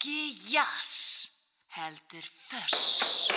Ekki jazz, heldur föss.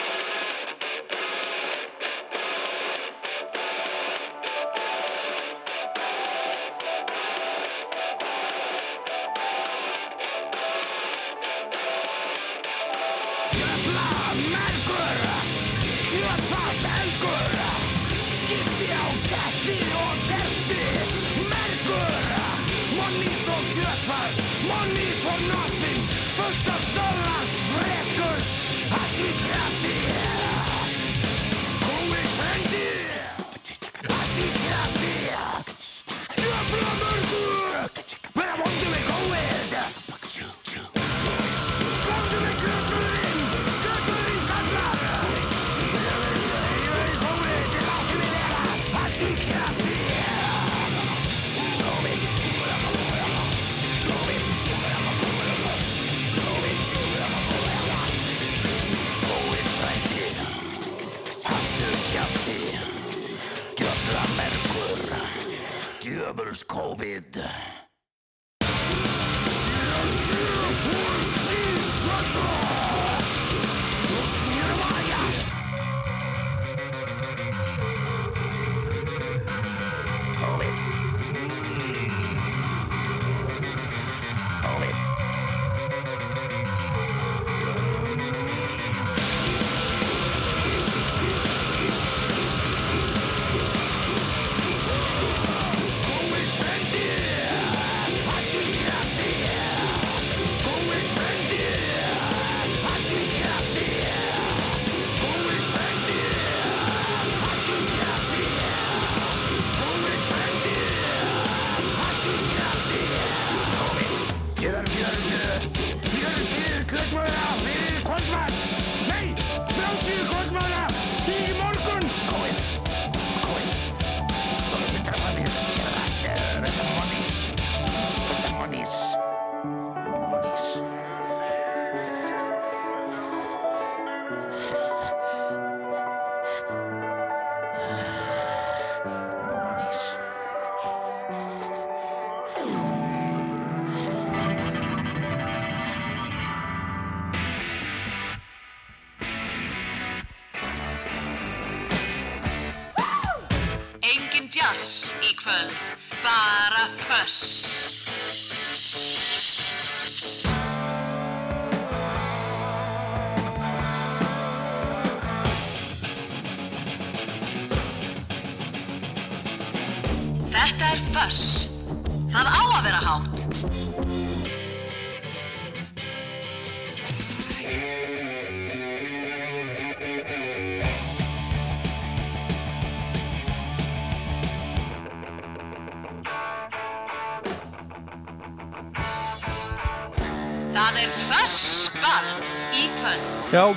Djöfuls COVID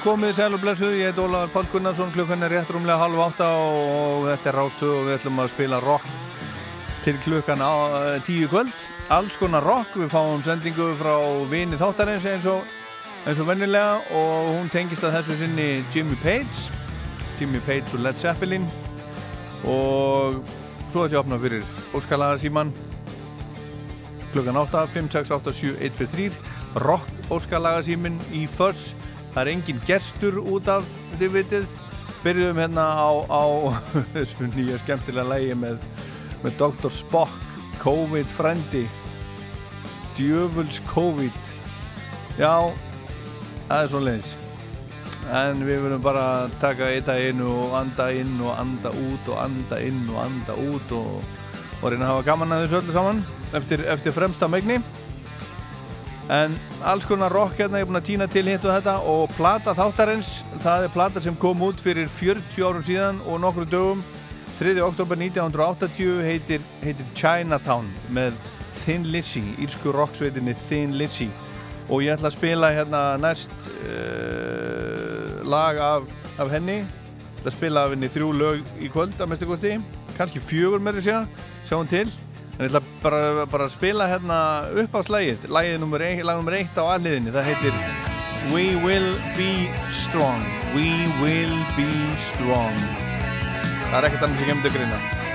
komið sæl og blessuð, ég heit Ólafur Pál Gunnarsson, klukkan er rétt rúmlega halv átta og þetta er rástu og við ætlum að spila rock til klukkan á, eh, tíu kvöld. Alls konar rock, við fáum sendingu frá vini þáttarins eins og, eins og vennilega og hún tengist að þessu sinni Jimmy Page, Jimmy Page og Led Zeppelin. Og svo ætlum ég að opna fyrir Óskalaga síman klukkan 8, 5, 6, 8, 7, 1 fyrir 3 rock óskalaga símin í Fuss það er engin gestur út af þið vitið. Byrjuðum hérna á, á þessu nýja skemmtilega lægi með, með Dr. Spock COVID frendi djöfuls COVID. Já það er svo leiðis en við verðum bara að taka eitt að einu og anda inn og anda út og anda inn og anda út og, og reyna að hafa gaman að þessu öllu saman. Eftir, eftir fremsta megni en alls konar rock hérna ég er búin að týna til hitt og þetta. Og plata þáttarins, það er plata sem kom út fyrir 40 árum síðan og nokkru dögum. 3. oktober 1980 heitir, heitir Chinatown með Thin Lizzy, írsku rocksveitinni Thin Lizzy. Og ég ætla að spila hérna næst uh, lag af, af henni. Ég ætla að spila af henni þrjú lög í kvöld að mestu kosti, kannski fjögur með þessu sjáum til en ég ætla bara, bara að spila hérna upp á slægið, lagið nummer 1 lag nummer 1 á alliðinni, það heitir We Will Be Strong. We Will Be Strong. Það er ekkert annars sem kemur til greina. must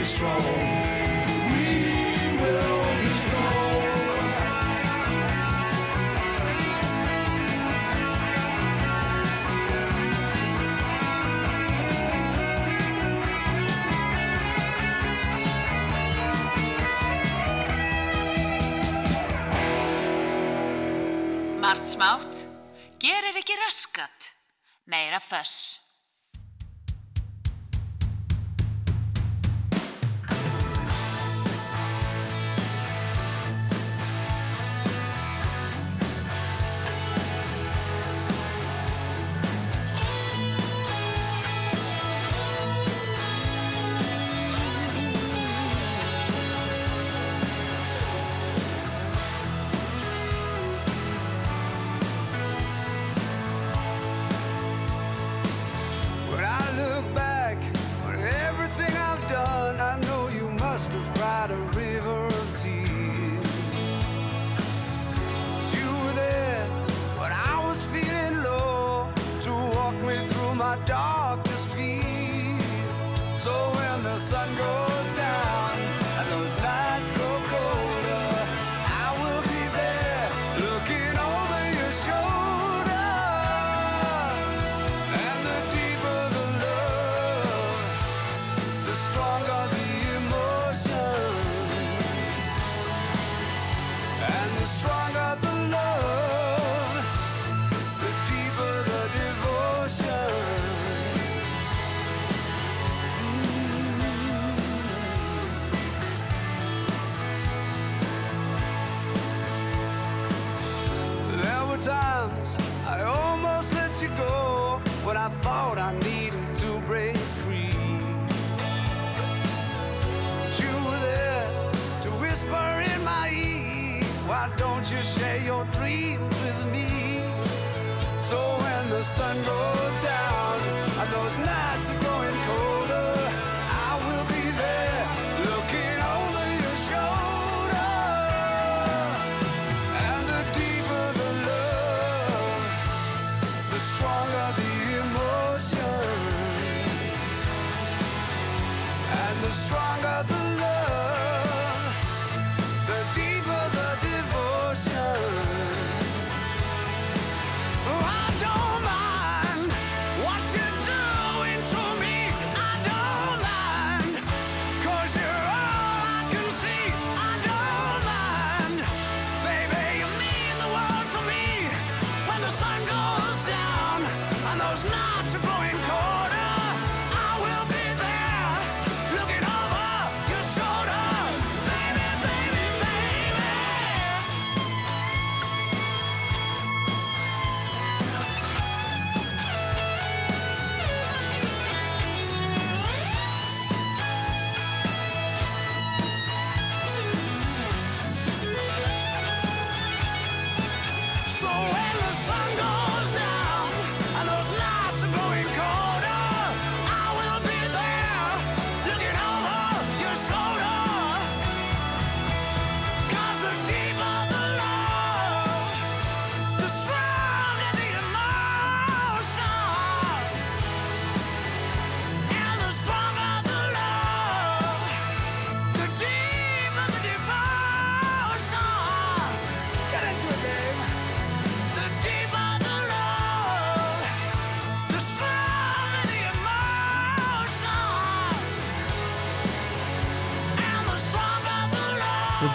be strong. We will be strong. Martsmátt, gerir ekki raskat, meira föss.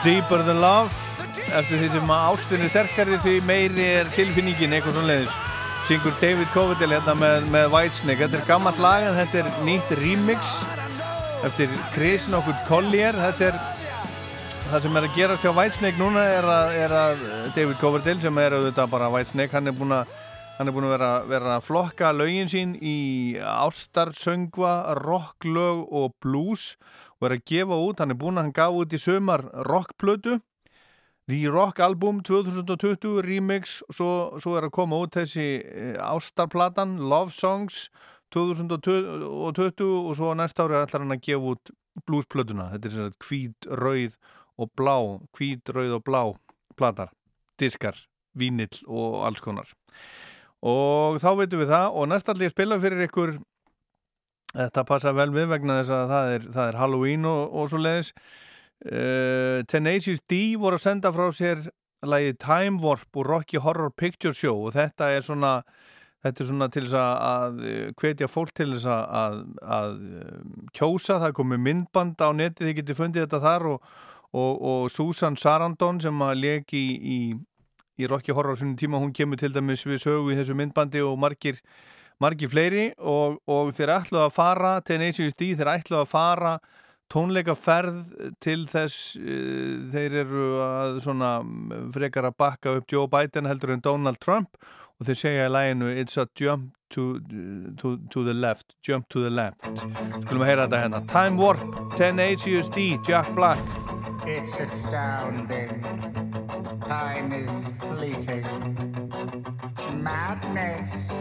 Deeper the love eftir því sem er sterkari því meiri er tilfinningin eitthvað svona leiðis syngur David Coverdale hérna með, með Whitesnake. Þetta er gammalt lag en þetta er nýtt remix eftir Chris nokkur Collier. Þetta er það sem er að gerast hjá Whitesnake núna er að, er að David Coverdale sem er auðvitað bara Whitesnake hann er búin að Hann er búin að vera, vera að flokka lögin sín í ástarsöngva, rocklög og blues og er að gefa út, hann er búin að hann gaf út í sömar rockplötu The Rock Album 2020 remix, svo, svo er að koma út þessi eh, ástarplatan Love Songs 2020 og svo næsta ári ætlar hann að gefa út bluesplötuna, þetta er svona hvít, rauð og blá, hvít, rauð og blá platar, diskar vínill og alls konar. Og þá veitum við það og næst allir spila fyrir ykkur þetta passa vel við vegna þess að það er, það er Halloween og, og svo leiðis uh, Tenacious D voru að senda frá sér lagið Time Warp og Rocky Horror Picture Show og þetta er svona þetta er svona til þess að, að hvetja fólk til þess að, að, að kjósa, það komið myndband á neti, þið getur fundið þetta þar og, og, og Susan Sarandon sem að leki í, í í Rocky Horror svona tíma, hún kemur til dæmis við sögu í þessu myndbandi og margir margir fleiri og, og þeir ætlu að fara til Tenacious D, þeir ætlu að fara tónleikaferð til þess uh, þeir eru að svona frekar að bakka upp Joe Biden heldur en Donald Trump og þeir segja í læginu It's a jump to, to, to the left Jump to the left Skulum að heyra þetta hérna Time Warp, Tenacious D, Jack Black It's astounding. Time is fleeting. Madness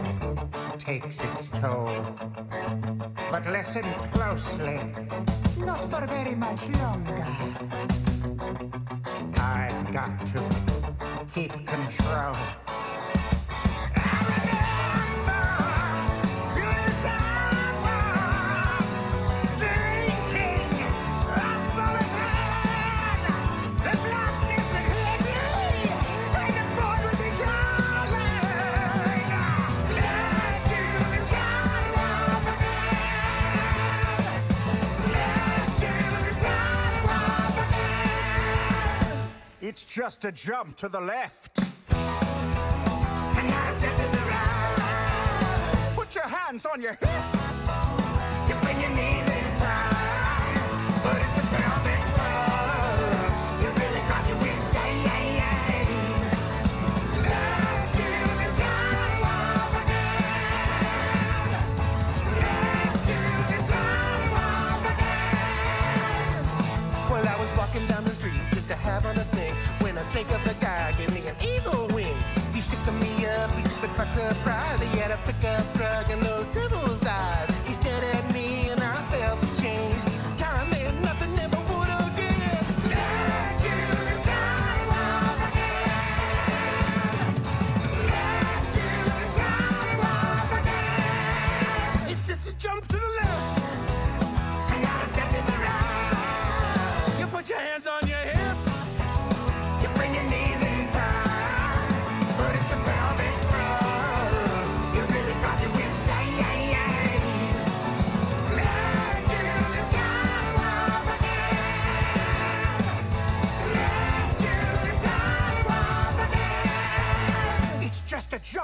takes its toll. But listen closely. not for very much longer. I've got to keep control. It's just a jump to the left. And now step to the right. Put your hands on your hips. Snake of a guy gave me an evil wing. He shook me up, he took it by surprise. He had a pickup truck and those devil's eyes. He stared at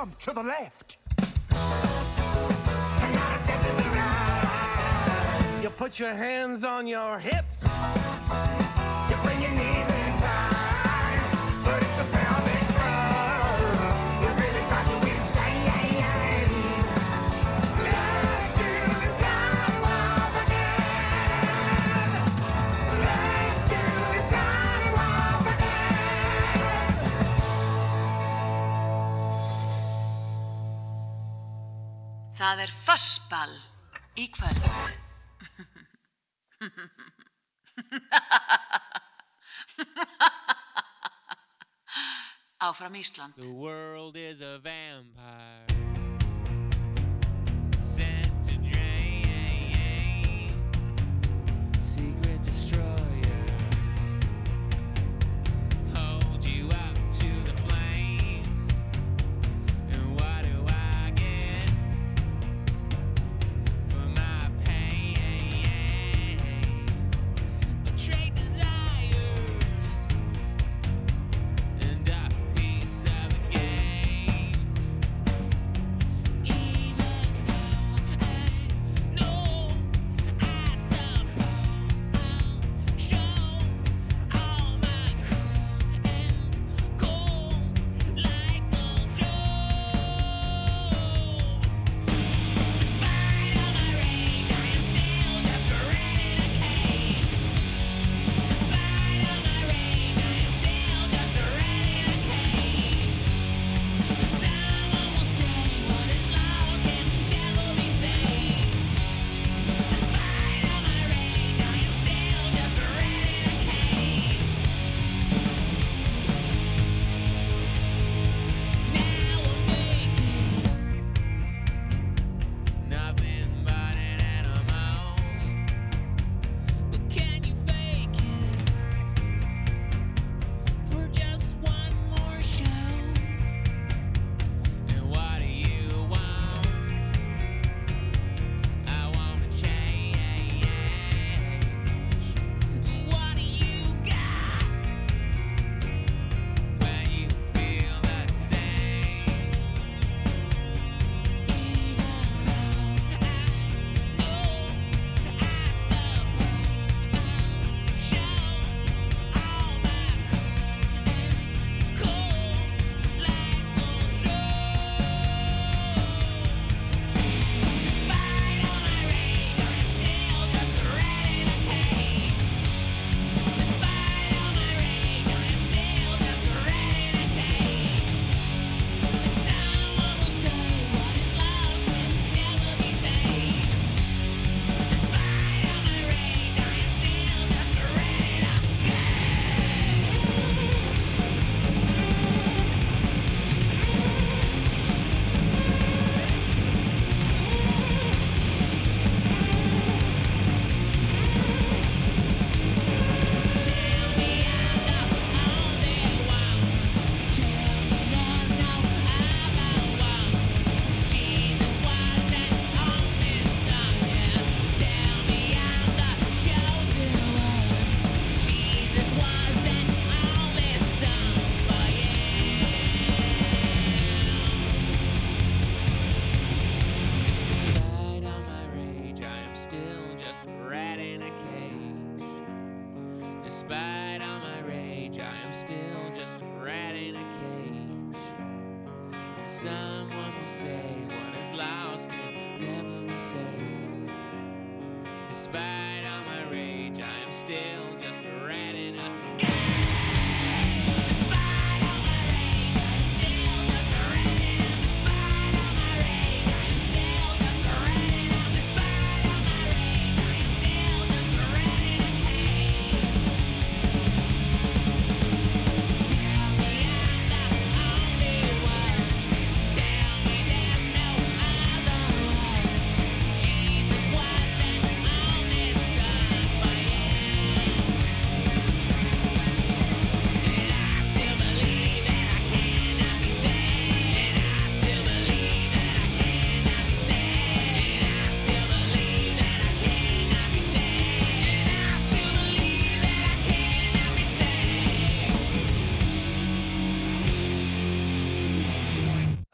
jump to the left. And now a step to the right. You put your hands on your hips. Það er fössball í kvöld. Áfram Ísland. The world is a vampire. Sent to drain. Secret destroyers.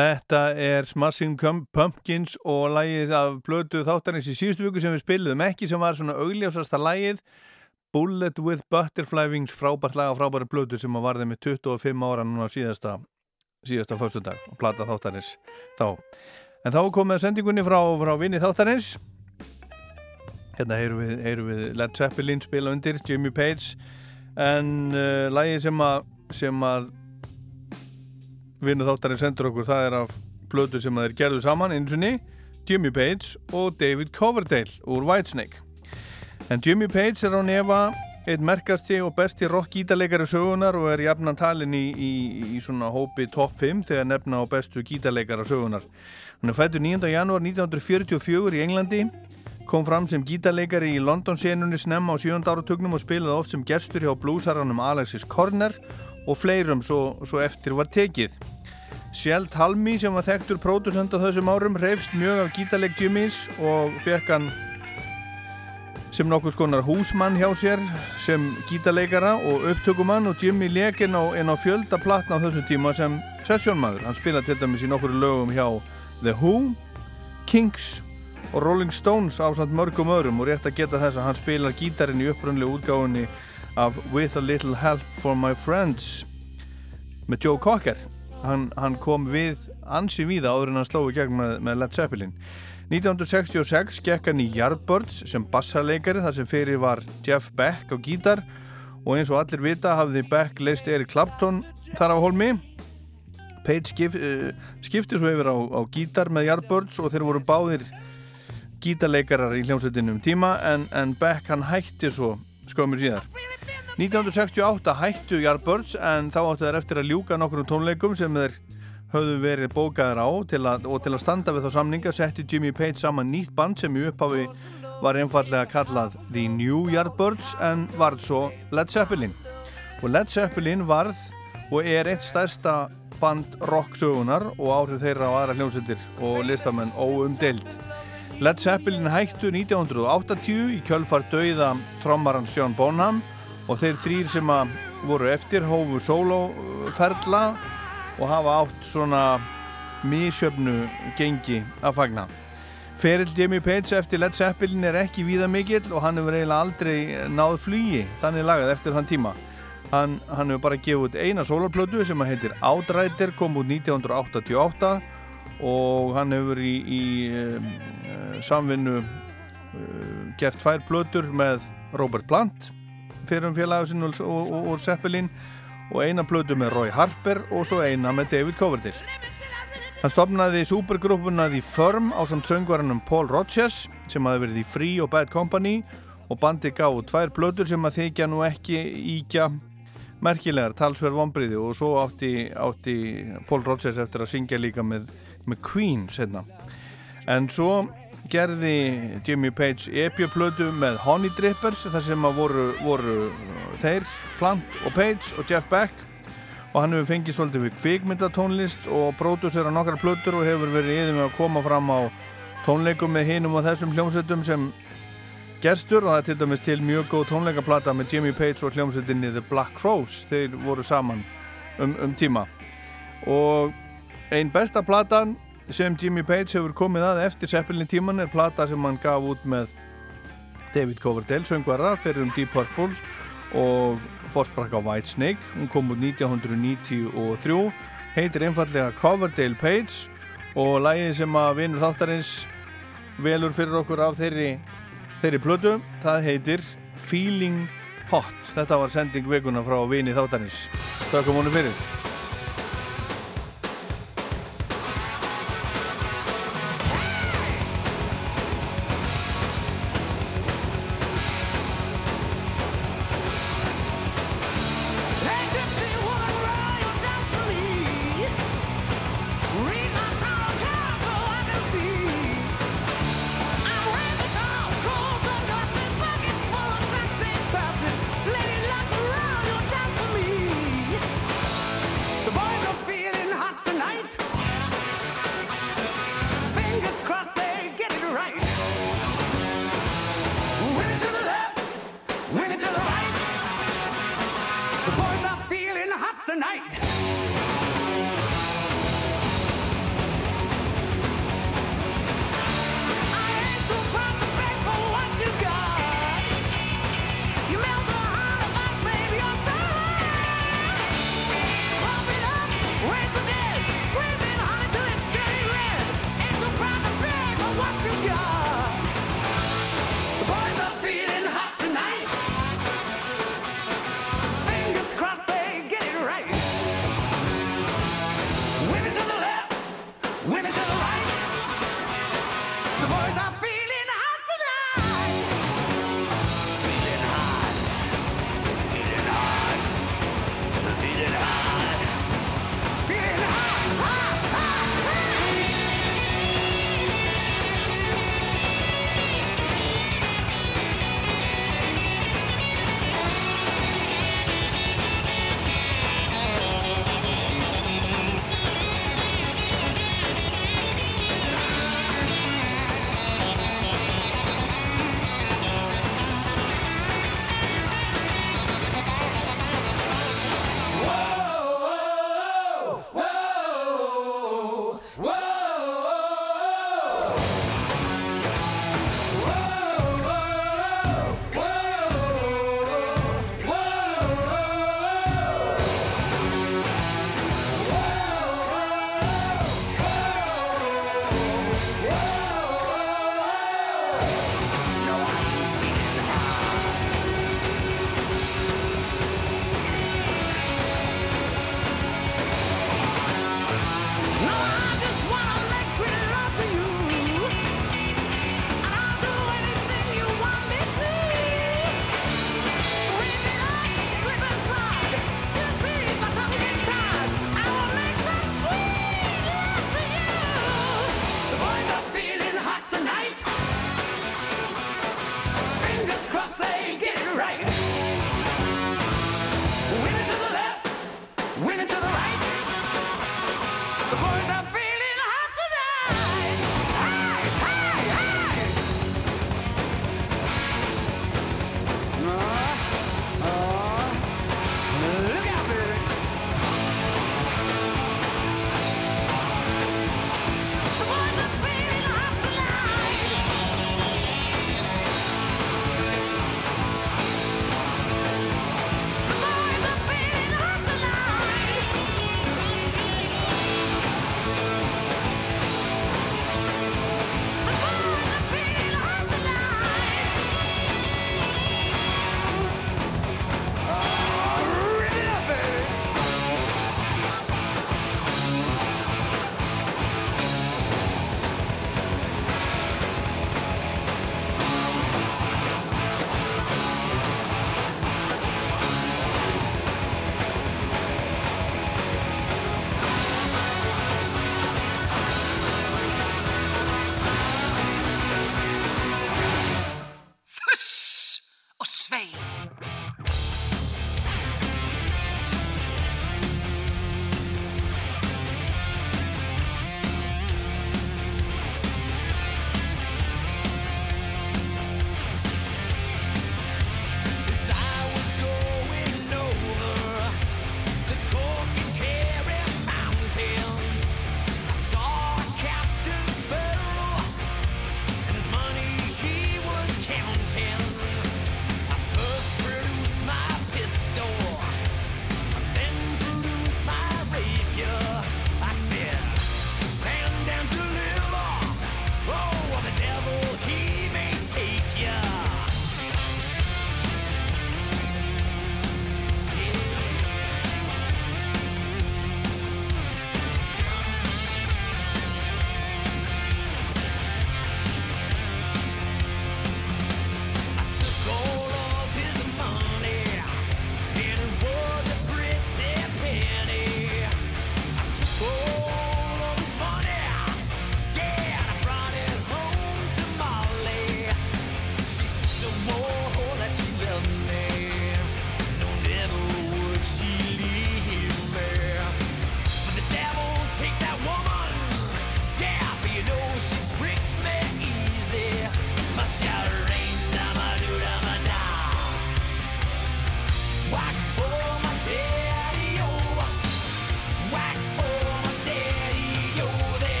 Þetta er Smashing Pumpkins og lægið af blödu þáttarins í síðustu viku sem við spiliðum ekki sem var svona augljósasta lægið Bullet with Butterfly Wings frábært lag og frábæri blödu sem að varði með 25 ára núna síðasta síðasta föstudag og plata þáttarins þá. En þá komið sendingunni frá, frá vinni þáttarins. Hérna heyrum við, við Led Zeppelin spila undir, Jimmy Page. En uh, lægið sem að sem að vinnu þáttarinn sendur okkur það er af blödu sem þeir gerðu saman eins og Jimmy Page og David Coverdale úr Whitesnake en Jimmy Page er á nefa einn merkasti og besti rock-gítarleikari sögunar og er jafnan talin í, í, í svona hópi top 5 þegar nefna á bestu gítarleikara sögunar hann er fættur 9. janúar 1944 í Englandi kom fram sem gítarleikari í London-senunni snemma á 7. áratugnum og spilaði oft sem gestur hjá bluesarannum Alexis Korner og fleirum svo, svo eftir var tekið. Sjælt Halmi sem var þekktur pródusent á þessum árum reyfst mjög af gítarleik Jimmys og fekk hann sem nokkuð skonar húsmann hjá sér sem gítarleikara og upptökumann og Jimmy leik inn á, á fjölda platna á þessum tíma sem sessjónmaður. Hann spila til dæmis í nokkur lögum hjá The Who, Kinks og Rolling Stones á samt mörgum öðrum og rétt að geta þess að hann spilar gítarinn í upprunlegu útgáfunni af With a Little Help for My Friends með Joe Cocker. Hann, hann kom við ansi víða áður en hann sló í gegn með, með Led Zeppelin. 1966 gekk hann í Yardbirds sem bassarleikari þar sem fyrir var Jeff Beck á gítar og eins og allir vita hafði Beck leist Eric Clapton þar á holmi Page skip, uh, skipti svo yfir á, á gítar með Yardbirds og þeir voru báðir gítarleikarar í hljómsveitinu um tíma en, en Beck hann hætti svo skömmur síðar. 1968 hættu Yardbirds en þá áttu þeir eftir að ljúka nokkur tónleikum sem þeir höfðu verið bókaðir á til að, og til að standa við þá samninga setti Jimmy Page saman nýtt band sem í upphafi var einfallega kallað The New Yardbirds en varð svo Led Zeppelin. Og Led Zeppelin varð og er eitt stærsta band rocksögunar og áhrif þeirra á aðra hljómsveitir og listamenn óumdeild Led Zeppelin hættu 1980 í kjölfar dauða trommarans John Bonham og þeir þrýr sem voru eftir hófu soloferla og hafa átt svona mísjöfnu gengi að fagna. Ferill Jimmy Page eftir Led Zeppelin er ekki víða mikill og hann hefur eiginlega aldrei náð flugi þannig lagað eftir þann tíma. Hann, hann hefur bara gefið út eina soloplötu sem heitir Outrider, kom út 1988 og hann hefur í, í um, samvinnu uh, gert tvær plötur með Robert Plant fyrir um félagasinn og, og, og, Zeppelin. Og eina plötu með Roy Harper og svo eina með David Coverdale. Hann stopnaði supergrúpuna The Firm á samt söngvarannum Paul Rodgers sem hafi verið í Free og Bad Company. Og bandi gáðu tvær plötur sem að þykja nú ekki íkja merkilegar, talsverð vonbriði og svo átti, átti Paul Rodgers eftir að syngja líka með, með Queen setna. En svo gerði Jimmy Page EP-plötu með Honey Drippers þar sem voru, voru þeir, Plant og Page og Jeff Beck. Og hann hefur fengið svolítið við kvikmyndatónlist og pródúsera nokkar plötur og hefur verið yfir með að koma fram á tónleikum með hinum og þessum hljómsveitum sem gestur. Og það er til dæmis til mjög góð tónleikaplata með Jimmy Page og hljómsveitinni The Black Crows þeir voru saman um, um tíma. Og einn besta platan sem Jimmy Page hefur komið að eftir Zeppelin tíman er plata sem hann gaf út með David Coverdale, söngvara fyrir um Deep Purple og fórsprakk á Whitesnake. Hún kom út 1993, heitir einfallega Coverdale Page og lægið sem að vinur þáttarins velur fyrir okkur af þeirri, þeirri plötu, það heitir Feeling Hot. Þetta var sending vikuna frá vini þáttarins. Þakka múnu fyrir.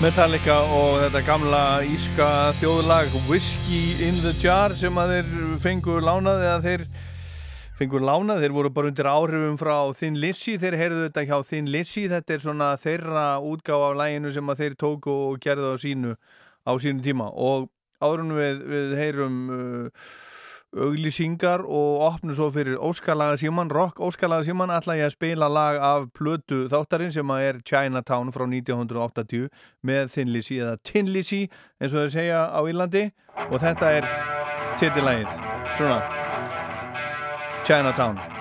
Metallica og þetta gamla íska þjóðlag Whiskey in the Jar sem að þeir fengur lánað eða þeir fengur lánað, þeir voru bara undir áhrifum frá Thin Lizzy, þeir heyrðu þetta hjá Thin Lizzy, þetta er svona þeirra útgáf af læginu sem að þeir tóku og gerðu á sínu á sínu tíma. Og árunum við, við heyrum uh, auglýsingar og opnum svo fyrir Óskalaga Síman, rock Óskalaga Síman ætla ég að spila lag af plötu þáttarinn sem að er Chinatown frá 1980 með Thin Lizzy eða Tin Lizzy eins og þau segja á Írlandi. Og þetta er titilægið svona. Chinatown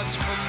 up, it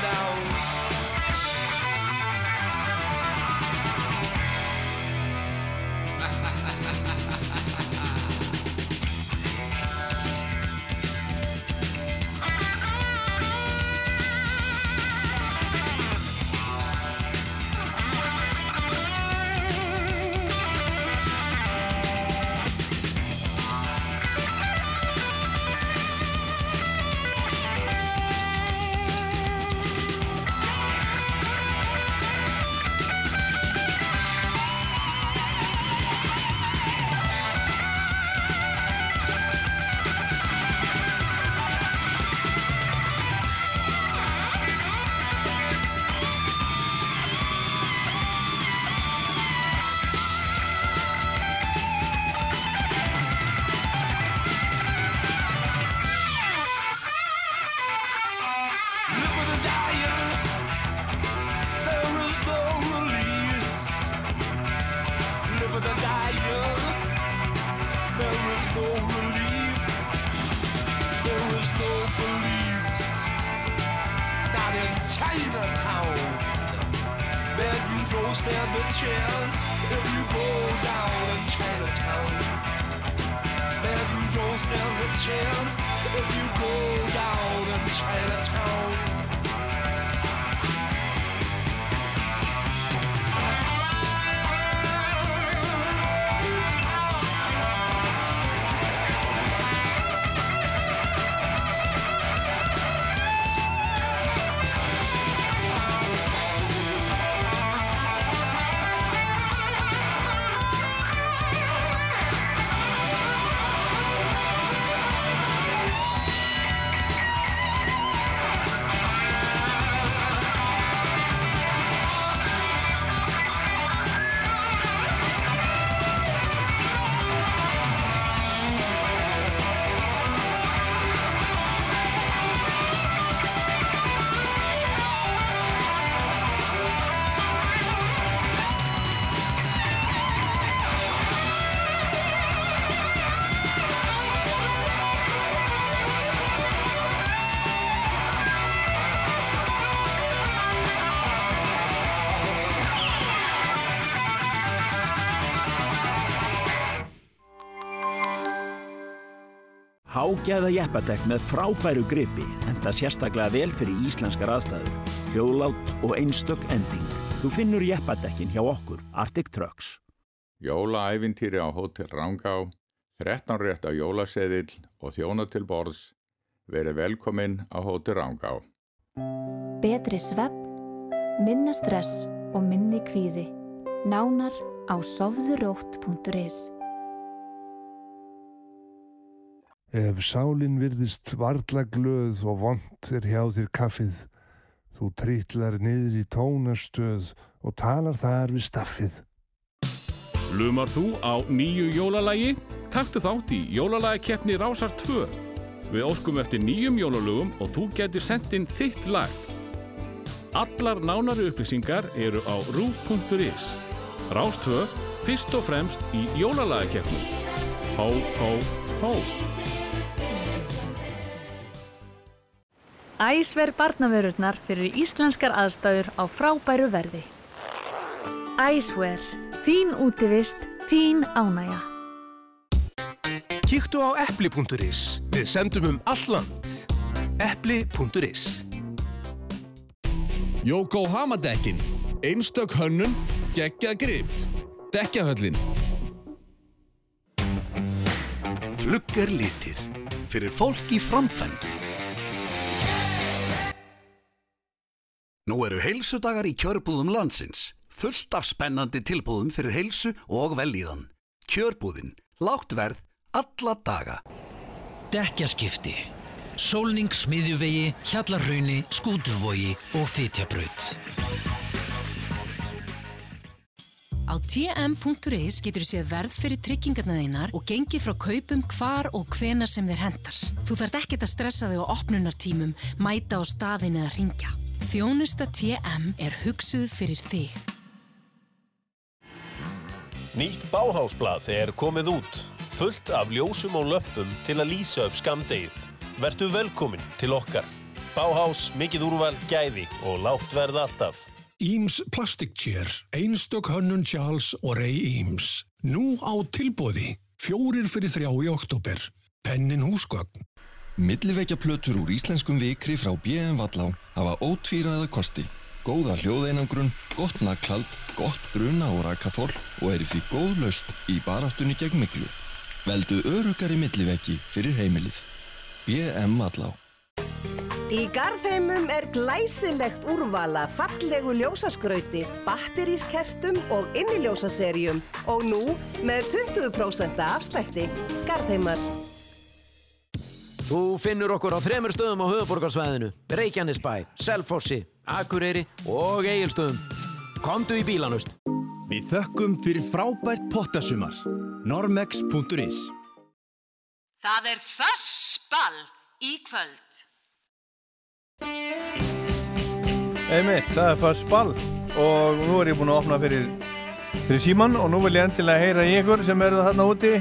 Hágæða jeppadekk með frábæru gripi enda sérstaklega vel fyrir íslenskar aðstæður. Hljóðlátt og einstök ending. Þú finnur jeppadekkin hjá okkur, Arctic Trucks. Jólaævintýri á Hótel Rangá, 13 rétt á jólaseðill og þjóna til borðs. Verið velkominn á Hótel Rangá. Betri svepp, minna stress og minni kvíði. Nánar á sofðurótt.is Ef sálin virðist varla glöð og vond er hjá þér kaffið, þú trítlar niður í tónastöð og talar þar við staffið. Lumar þú á nýju jólalagi? Taktu þátt í jólalagakeppni Rásar 2. Við óskum eftir nýjum jólalögum og þú getur sendt inn þitt lag. Allar nánari upplýsingar eru á rú.is. Rás 2, fyrst og fremst í jólalagakeppni. Hó, hó, hó. Æsver barnavörurnar fyrir íslenskar aðstæður á frábæru verði. Æsver, þín útivist, þín ánægja. Kíktu á epli.is. Við sendum um alland. epli.is Yokohama-dekkin. Einstök hönnun, geggja grip. Dekkjahöllin. Fluggar litir. Fyrir fólk í framkvæmdu. Nú eru heilsudagar í kjörbúðum landsins. Fullt af spennandi tilbúðum fyrir heilsu og velíðan. Kjörbúðin. Lágt verð. Alla daga. Dekkjaskipti. Sólning smiðjuvegi, hjallarhaunni, skúturvogi og fytjabraut. Á tm.is getur þú séð verð fyrir tryggingarna þínar og gengið frá kaupum hvar og hvena sem þér hendar. Þú þarft ekkert að stressa þig á opnunartímum, mæta á staðin eða ringja. Þjónusta TM er hugsuð fyrir þig. Nýtt báhásblað er komið út. Fullt af ljósum og löppum til að lýsa upp skamdegið. Vertu velkomin til okkar. Báhás, mikið úrval, gæði og lágt verð alltaf. Íms Plastic Chair, einstök hönnun Charles og Ray Íms. Nú á tilbóði, fjórir fyrir þrjá í oktober. Pennin húsgögn. Milliveggja plötur úr íslenskum vikri frá B.M. Vallá hafa ótvíraða kosti. Góða hljóðeinangrun, gott naklald, gott bruna og rakaþól og eru því góð laust í baráttunni gegn miklu. Veldu örugari milliveggi fyrir heimilið. B.M. Vallá. Í Garðheimum er glæsilegt úrvala fallegu ljósaskrauti, batterískertum og inniljósaserjum og nú með 20% afslætti. Garðheimar. Þú finnur okkur á þremur stöðum á höfuborgarsvæðinu, Reykjanesbæ, Selfossi, Akureyri og Egilstöðum. Komdu í bílanust. Við þökkum fyrir frábært pottasumar. Normex.is Það er fössball í kvöld. Einmitt, það er fyrst ball og nú er ég búinn að opna fyrir, fyrir síman og nú vil ég endilega heyra í ykkur sem eru þarna úti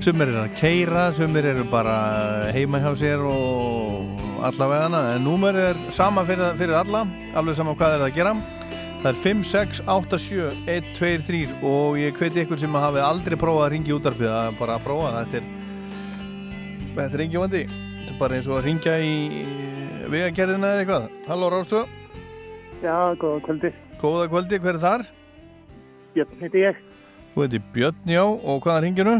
Sumir eru að keira, sumir eru bara heima hjá sér og allavegana. En númer er sama fyrir, fyrir alla alveg sama hvað er það að gera. Það er 5, 6, 8, 7, 1, 2, 3 og ég hveti ykkur sem hafi aldrei prófað að ringja útarpið að bara prófa. Þetta er þetta er ringjumandi þetta er bara eins og að ringja í vegagerðina eða eitthvað. Halló Rástu Já, góða kvöldi. Góða kvöldi, hver er þar? Björn heiti ég. Þú heiti Björn, já, og hvaða ringinu?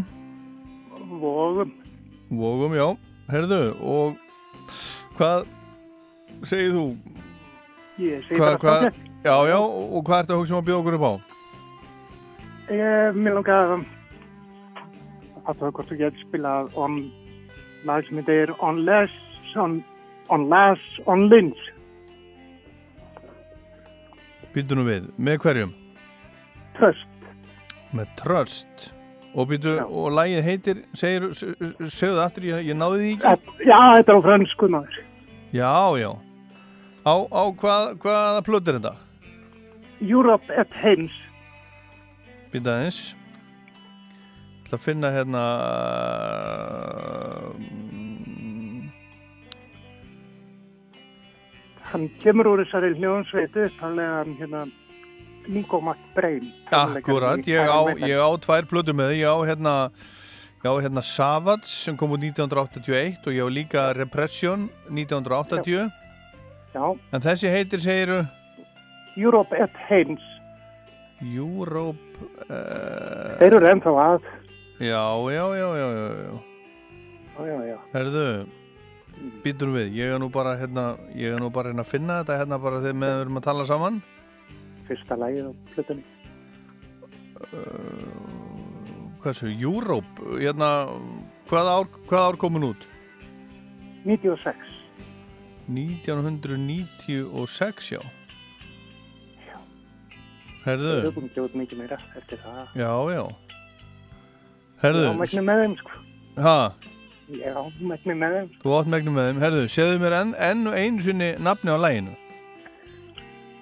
Vógum Vógum, já, herðu og hvað segir þú? Ég segi Hvað, bara hvað, já, já, og hvað ertu að hugsa um að bjóða okkur upp á? Ég, mér langar að að það hvort þú getur spilað on lag sem heitir On Less On, on Less On Lynch. Býtu nú við, með hverjum? Tröst Með Tröst og býtu, og lagið heitir segir, segðu það aftur, ég, ég náði því ekki. Já, þetta er á fransku náður Já, já. Á, á hvað, hvaða plöt er þetta? Europe at Hens Býta aðeins. Það finna hérna Hann kemur úr þessari hljóðansveitu upphæflega hérna Nico McBrain Akkurat, ég á, ég á tvær plötu með ég á hérna Já, hérna Savage sem kom út 1981 og ég á líka Repression 1980 Já. En þessi heitir segiru Europe at Haynes. Europe uh, Þeir eru ennþá að. Já, já, já, já, já, já. Já, já, já. Herðu, býtur við, ég er nú bara hérna, ég er nú bara hérna að finna þetta hérna bara þegar við erum að tala saman. Fyrsta lagið á plötunni. Hvað séu, Europe, hérna, hvað ár, hvað ár komin út? 96. 1996, já. Eru Herðu, að gefa út mikið meira eftir það. já, já. Herðu, Já, mækni með þeim, sko. ha, Já, mækni með þeim. þú átt megnum með þeim. Herðu, segðu mér enn, enn og einu sinni nafni á læginu.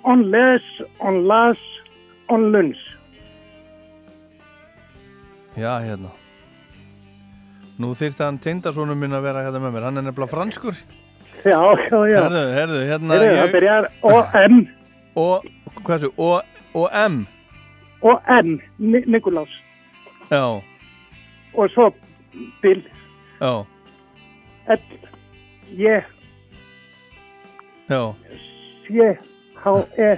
On les, on las, on luns. Já, hérna. Nú þyrfti hann tindasónum minn að vera hérna með mér. Hann er nefnilega franskur. Já, já, já. Herðu, herðu, hérna. Heyrðu, það byrjar O-M. Og, hvað séu, O. O-M, Ni- Nikulás. Já, Og svo Bill, já, L, J, já. C, H, E.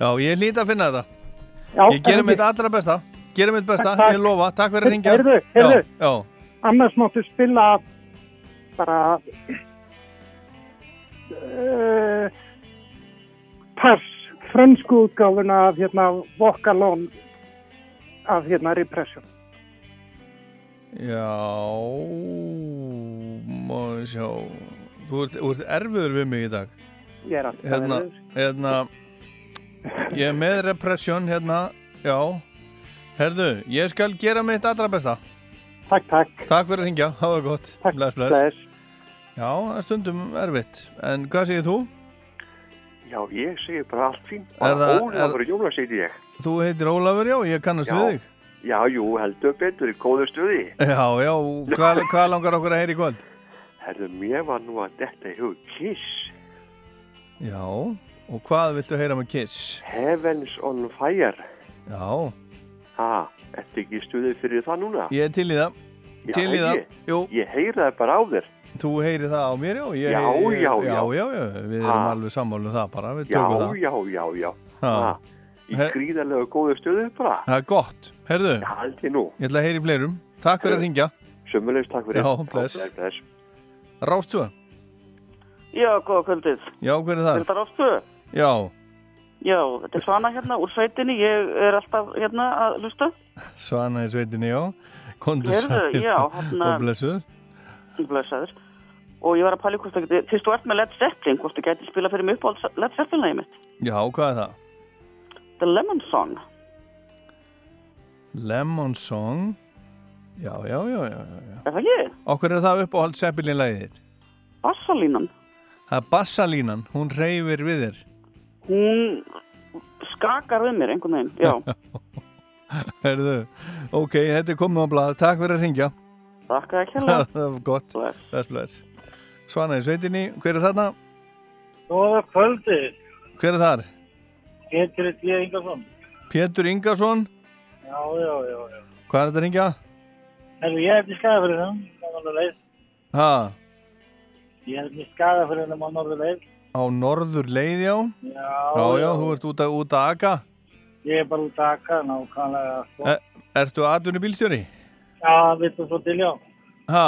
Já, ég hlýta að finna þetta. Já, Ég gerum mitt allra besta. Gerum mitt besta, Takk. ég lofa. Takk fyrir að ringja. Heyrðu, heyrðu. Já, já. Annars máttu spila bara uh, pass, frönsku útgáfuna af hérna Vokalón af hérna Repression. Já, má ég sjá. Þú ert, þú ert erfiður við mig í dag. Ég er alltaf Hérna, hérna, ég er með repression, hérna, já. Herðu, ég skal gera mitt allra besta. Takk, takk. Takk fyrir að ringja, hafa gott. Takk, bless, bless. Já, það er stundum erfitt. En hvað segir þú? Já, ég segi bara allt fín. Er Bara það- Ólafur Jónas heiti ég. Þú heitir Ólafur, já, ég kannast Já. við þig. Já, jú, heldur betur í góðu stuði. Já, já, hvað, hvað langar okkur að heyra í kvöld? Herðu, mér var nú að detta í hug Kiss. Já, og hvað viltu heyra með Kiss? Heavens on Fire. Já, Ha, ertu ekki í stuði fyrir það núna? ég er til í það. Já, til í það. Jú. Ég heyri það bara á þér. Þú heyri það á mér, já? Ég, Já, ég, já, já. já. Já, já, við erum Ha. alveg sammálu um það bara, við Já, tökum það. já, já, já. Ha. Ha, í gríðarlega góðu stuði bara. Það er gott. Herðu, Já, ég nú. ég ætla að heyra í fleirum. Takk fyrir að ringja. Sömmulegst, takk fyrir. Já, bless. bless, bless. Rástu? Já, góða kvöldið. Já, hver er það? þetta rástu? Já, Já, þetta er Svana hérna úr sveitinni. Ég er alltaf hérna að lusta. Svana í sveitinni, já. Kondur Heyrðu, sæl já, hérna- og blessuð. Blessaður. Og ég var að pæla í hvort það geti, fyrst þú ert með Led Zeppelin, hvort þú geti spila fyrir mig upp á Led Zeppelin-lægi mitt. Já, hvað er það? The Lemon Song. Lemon Song. Já, já, já, já, já. Er það ekki? Okkur er það uppáhald Seppelin-lægið þitt? Bassalínan. Það er bassalínan, hún reyfir við þér. Hún skakar við mér einhvern veginn, já. Herðu, ok, þetta er komið á blað. Takk fyrir að ringja. Takk að kjalla. það var gott. Bless. Bless, bless. Svana í sveitinni, hver er þarna? Góða kvöldi, Hver er þar? Pétur. Ingarsson. Pétur Ingarsson. Já, já, já, já. Hvað er þetta að ringja? Herru, ég er til skagafyrinum á norðurleið. Ha, Ég er til skagafyrinum á norðurleið. á norður leið, já. Já, Já, já, þú ert út að, út að aka. Ég er bara út að akka, nákvæmlega. Sko. E, ertu aðunni bílstjóri? Já, vittu svo til, já. Ha,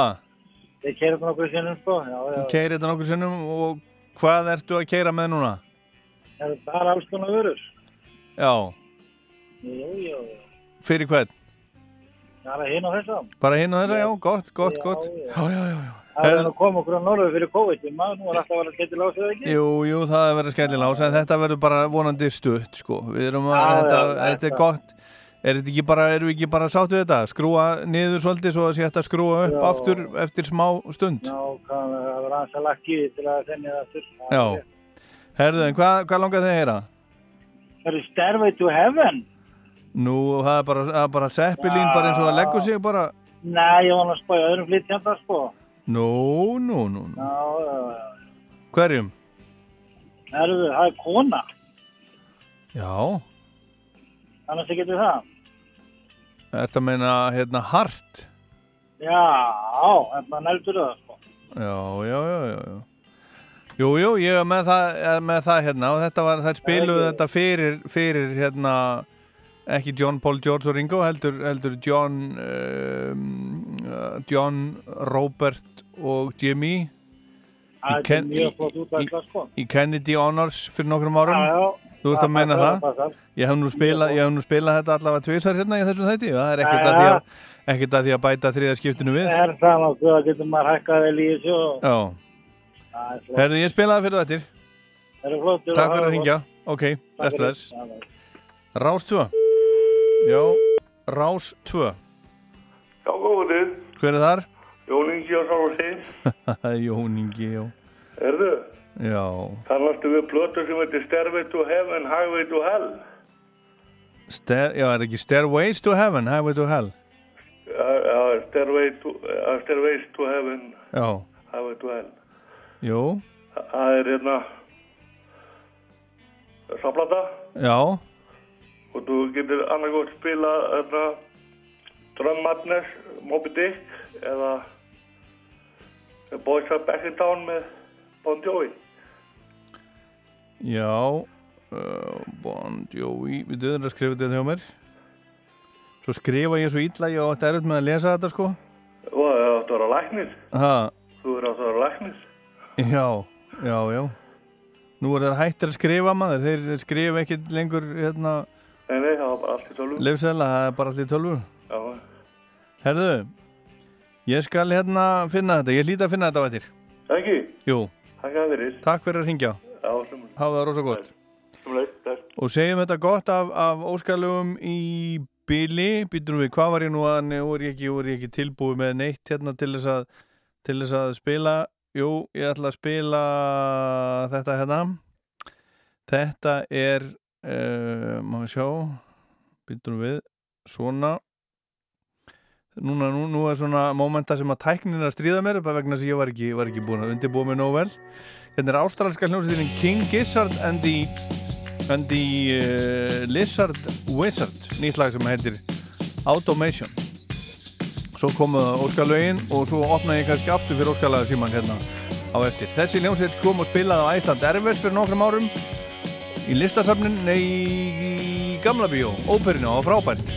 Ég keirir þetta nokkur sinnum, sko. Já, já. þú keirir þetta nokkur sinnum og hvað ertu að keira með núna? Það er bara alls konar vörur. Já, Jú, jú, jú. fyrir hvern? Er hinn og þess að. Bara hinn og þessa, já, gott, gott, Já, gott. já. Já, já, já, já. Það er að koma okkur á norður fyrir COVID. Maður nú er alltaf að vera skemmt í lásið, ekki? Jú, jú, það er verið skellilás en þetta verður bara vonandi stutt, sko. Við erum að, Já, þetta, já, þetta er þetta- gott. Er þetta ekki bara, erum við ekki bara sáttu þetta? Skrúa niður svolítið svo að sé þetta skrúa upp Já. aftur eftir smá stund. Nákvæmlega, það var aðeins að lakki til að þenni það aftur. Já. Herðu, en hvað, hvað langar þið að heyra? Það er Stairway to Heaven. Nú, það er bara, bara seppilín bara eins og það leggur sig bara. Nei, ég var að spá í öðrum flytjanda, sko. Nú, nú, nú, nú. Hverjum? Herðu, það er kona. Já. Annars ekki getur það. Ertu að meina, hérna, hart? Já, þetta neldur það, sko. Já, já, já, já, já. Jú, jú, ég er með það, er með það hérna og þetta var, þær spiluðu þetta fyrir, fyrir hérna, ekki John Paul George og Ringo, heldur, heldur John, um, uh, John, Robert og Jimmy í, Ken, í, sko. í Kennedy Honors fyrir nokkrum árum. Já, já. Þú veist að passar, það? það. Ég hef nú spilað, ég hef nú spilað þetta allavega tvisar hérna í þessum þætti það er ekkert að að, ekkert að því að bæta þriða skiptinu við. Það er það nokkuð að getur maður hækkað vel í þessu er. Herðu, ég spilaði fyrir þetta. Takk fyrir að hringja. Ok, bless, bless. Rás 2. Já, Rás 2. Já, góðið. Hver er þar? Jón Ingi og Sálasins. Jón Ingi, já. Erðu? Já. Talastu við plötu sem heitir Stairway to Heaven, Highway to Hell. Stair, já, er ekki Stairways to Heaven, Highway to Hell? Já, Stairway to, Stairways to Heaven, Já. Highway to Hell. Jú. Það er hérna samplata Já. Og þú getur annarkótt spila hérna Drum Madness, Moby Dick eða Boys Are Back in Town með Bon Jovi. Já. Uh, bon Jovi. Við döðum að skrifa þetta hjá mér. Svo skrifa ég svo illa, ég átti erut með að lesa þetta, sko. Það áttu að vera læknir. Ha. Þú er vera læknir. Já, já, já. Nú er það hættir að skrifa maður, þeir, skrifa ekki lengur hérna var bara allt í tölvu. lefsela, það er bara allir tölvu. Já, Herðu, ég skal hérna finna þetta, ég hlýta að finna þetta á eftir. ekki? Jú, Takk að verið. takk fyrir að ringja. Já, sem Hafa það rosa gott. Sumleik, takk. Og segjum þetta gott af, af óskalugum í bíli, býtum við, hvað var ég nú að, nú er ég ekki, ekki tilbúið með neitt hérna til þess að, til þess að spila, jú, ég ætla að spila þetta hérna, þetta er, uh, má við sjá, býtum við, svona, núna, nú, nú er svona mómenta sem að tæknin að stríða mér, bara vegna að ég var ekki, var ekki búin að undirbúa mig nóg vel, hérna er ástralska hljómsveitin King Gizzard and the and the uh, Lizard Wizard nýtt lag sem heitir Automation. Svo komu óskalögin og svo opnaði ég kannski aftur fyrir óskalaga síman hérna á eftir. Þessi ljónsveit kom og spilaði á Æsland Erfers fyrir nokkrum árum í listasafnin nei, í gamla bíó, óperinu og frábært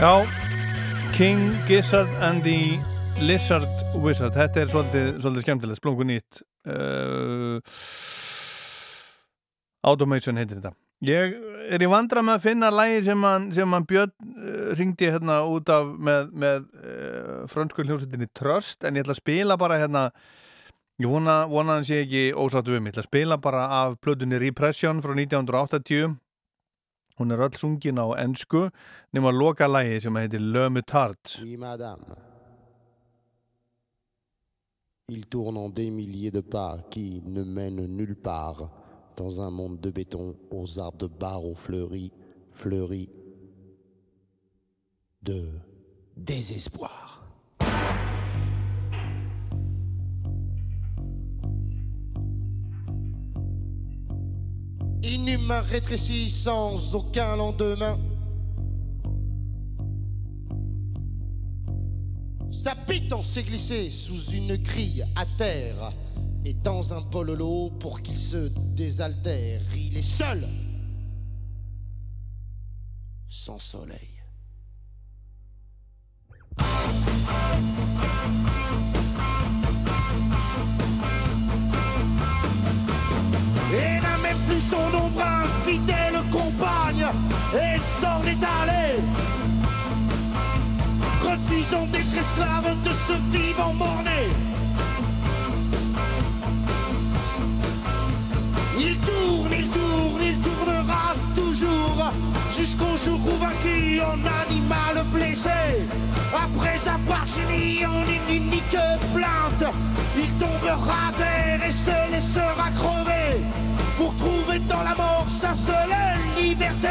Já, King Gizzard and the Lizard Wizard. Þetta er svolítið, svolítið skemmtilegt, splungu nýtt. Uh, Automation heitir þetta. Ég er í vandra með að finna lægi sem hann, sem hann Björn uh, ringdi hérna út af með, með uh, frönsku hljómsveitinni Trust en ég ætla að spila bara hérna ég vona, vona hann sé ekki ósáttu um ég ætla að spila bara af plötunni Repression frá 1980 er Oui, madame. Il tourne en des milliers de pas qui ne mènent nulle part dans un monde de béton aux arbres de barreaux fleuris, fleuris de désespoir. Rétréci sans aucun lendemain. Sa pitance s'est glissée sous une grille à terre et dans un bololo pour qu'il se désaltère. Il est seul, sans soleil. Et n'a même plus son ombre allé refusant d'être esclave de ce vivant morné. Il tourne, il tourne, il tournera toujours jusqu'au jour où vaincu en animal blessé. Après avoir gémi en une unique plainte, il tombera à terre et se laissera crever pour trouver dans la mort sa seule liberté.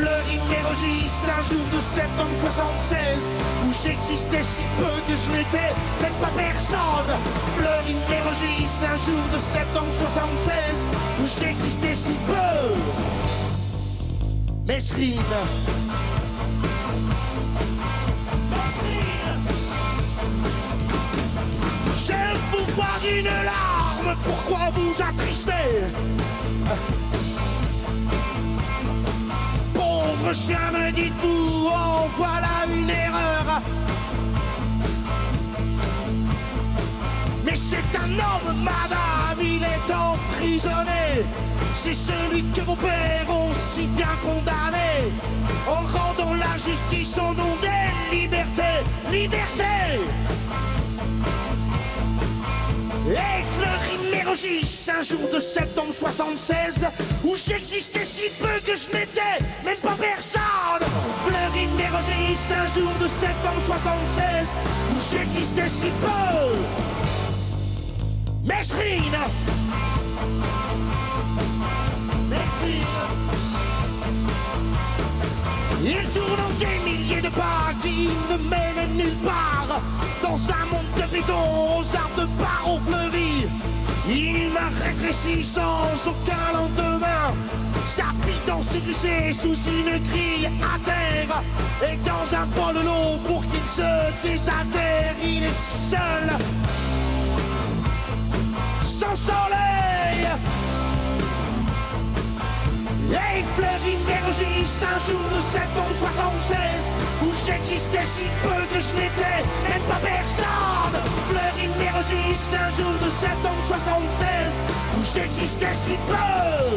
Fleury Mérogis, un jour de septembre 76 Où j'existais si peu que je n'étais même pas personne. Fleury Mérogis, un jour de septembre 76 Où j'existais si peu. Mesrine. Je vous vois une larme, pourquoi vous attrister? Chien, me dites-vous, oh voilà une erreur. Mais c'est un homme, madame, il est emprisonné. C'est celui que vos pères ont si bien condamné. En rendant la justice au nom des libertés. Liberté! Et Fleury Mérogis, un jour de septembre 76, où j'existais si peu que je n'étais même pas personne. Fleury Mérogis, un jour de septembre 76, où j'existais si peu. Mesrine Il tourne en des milliers de pas qui ne mènent nulle part. Dans un monde de béton aux arbres de barreaux fleuris Il m'a rétréci sans aucun lendemain. Sa pitance glissée sous une grille à terre. Et dans un bol de l'eau pour qu'il se désaltère Il est seul. Sans soleil et Fleury Mérogis, un jour de septembre 76 Où j'existais si peu que je n'étais même pas personne. Fleury Mérogis, un jour de septembre 76 Où j'existais si peu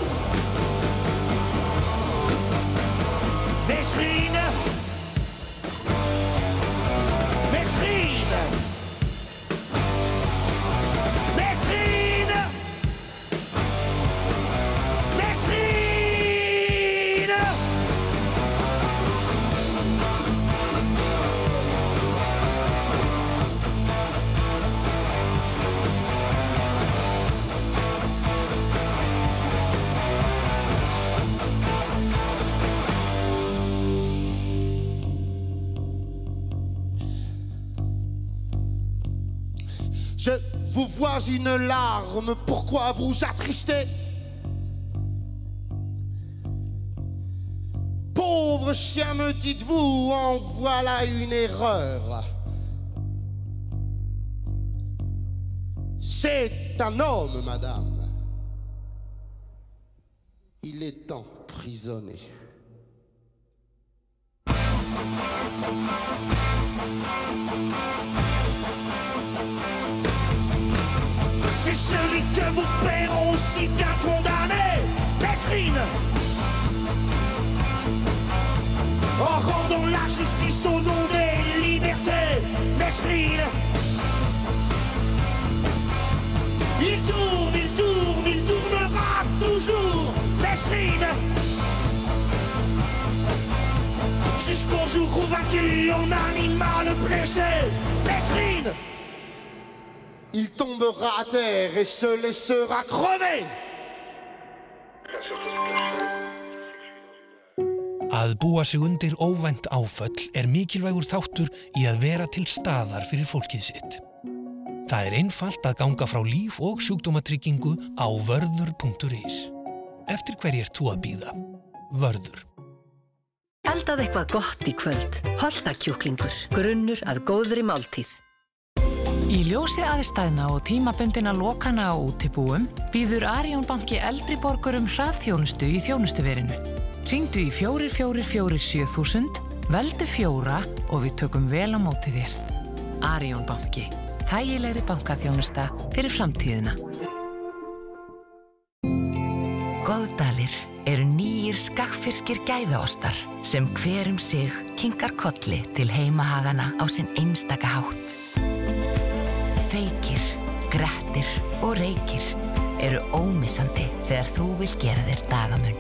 vous vois une larme, pourquoi vous attrister Pauvre chien, me dites-vous, en voilà une erreur. C'est un homme, madame. Il est emprisonné. Que vos pères ont si bien condamné, Mesrine. En rendant la justice au nom des libertés, Mesrine. Il tourne, il tourne, il tournera toujours, Mesrine. Jusqu'au jour où vaincu, on animal blessé, Mesrine. Il tombera à terre et se laissera crever. Að búa sig undir óvænt áföll er mikilvægur þáttur í að vera til staðar fyrir fólkið sitt. Það er einfalt að ganga frá líf og sjúkdómatryggingu á vörður.is. Eftir hverjir þú að býða? Vörður. Eldað eitthvað gott í kvöld. Holtakjúklingur. Grunnur að góðri máltíð. Í ljósi aðstæðna og tímabundina lokana á útibúum býður Arjón banki eldri borgurum hraðþjónustu í þjónustuverinu. Ringdu í 4447 veldu fjóra og við tökum vel á móti þér. Arjón banki. Þægilegri bankaþjónusta fyrir framtíðina. Góðdalir eru nýjir skakfiskir gæðaostar sem hverum sig kinkar kolli til heimahagana á sinn einstaka hátt. Feykir, grettir og reykir eru ómissandi þegar þú vil gera þér dagamun.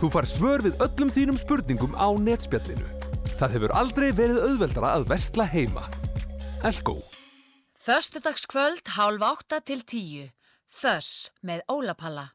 Þú far svör við öllum þínum spurningum á netspjallinu. Það hefur aldrei verið auðveldara að versla heima. Elko. Föstudagskvöld hálf átta til tíu. Þöss með Ólapalla.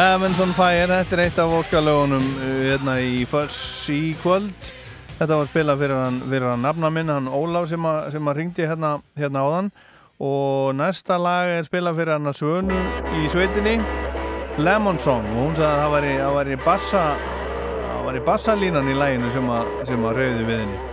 Heaven's on Fire, þetta er eitt af óskalögunum uh, hérna í Fuss í kvöld. Þetta var spila fyrir hann, fyrir hann nafna minn, hann Ólaf sem að, sem að ringdi hérna, hérna á þann og næsta lag er spila fyrir hann að svönu í sveitinni Lemon Song og hún sagði að það var í, var í bassa það var í bassalínan í læginu sem að, sem að rauði við henni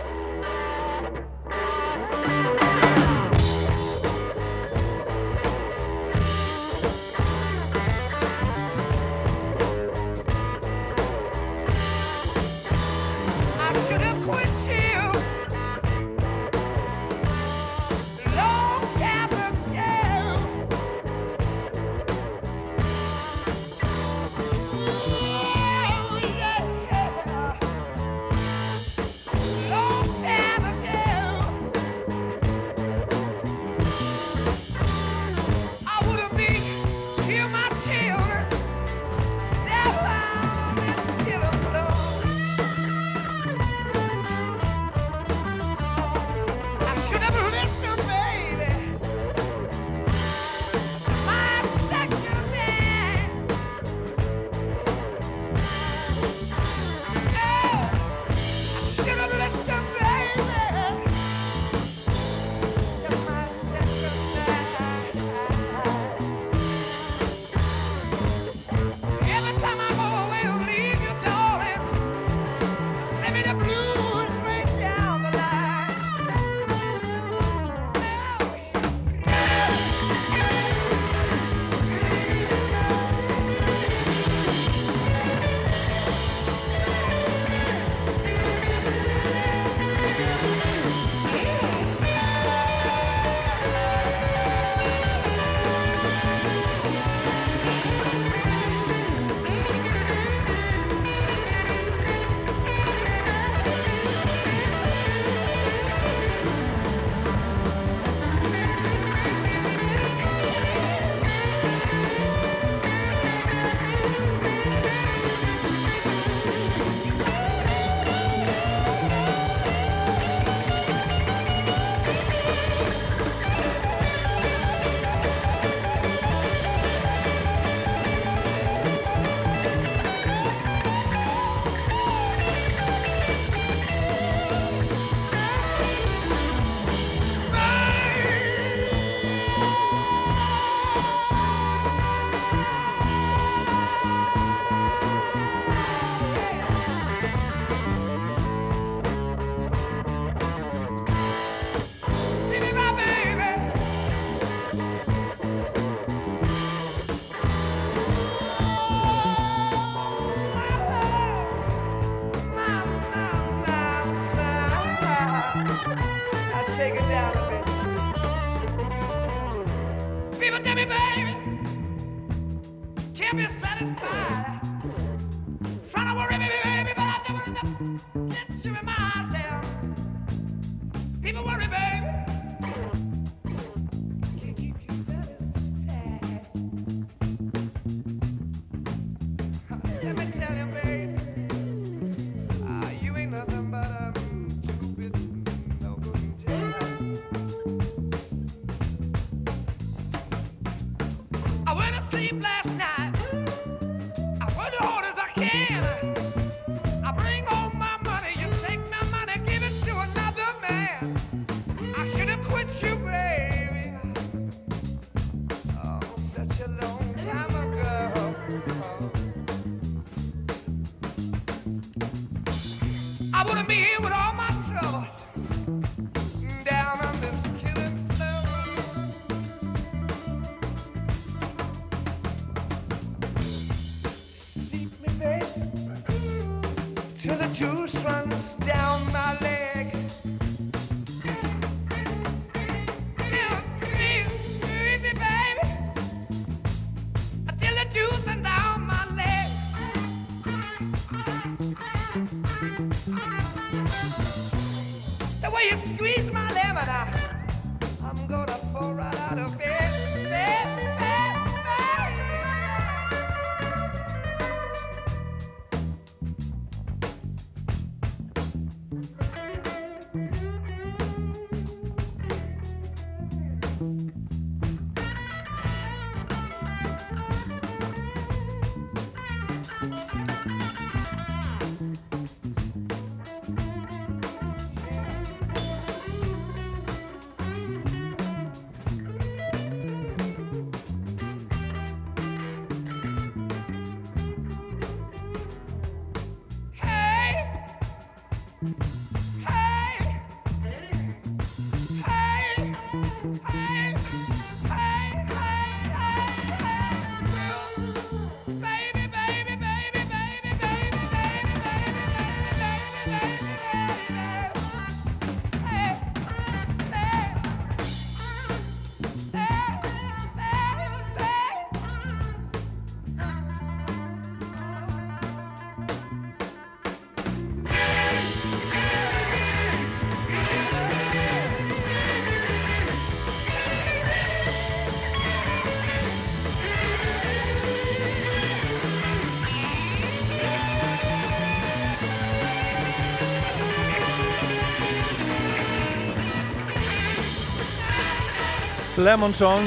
Lemon Song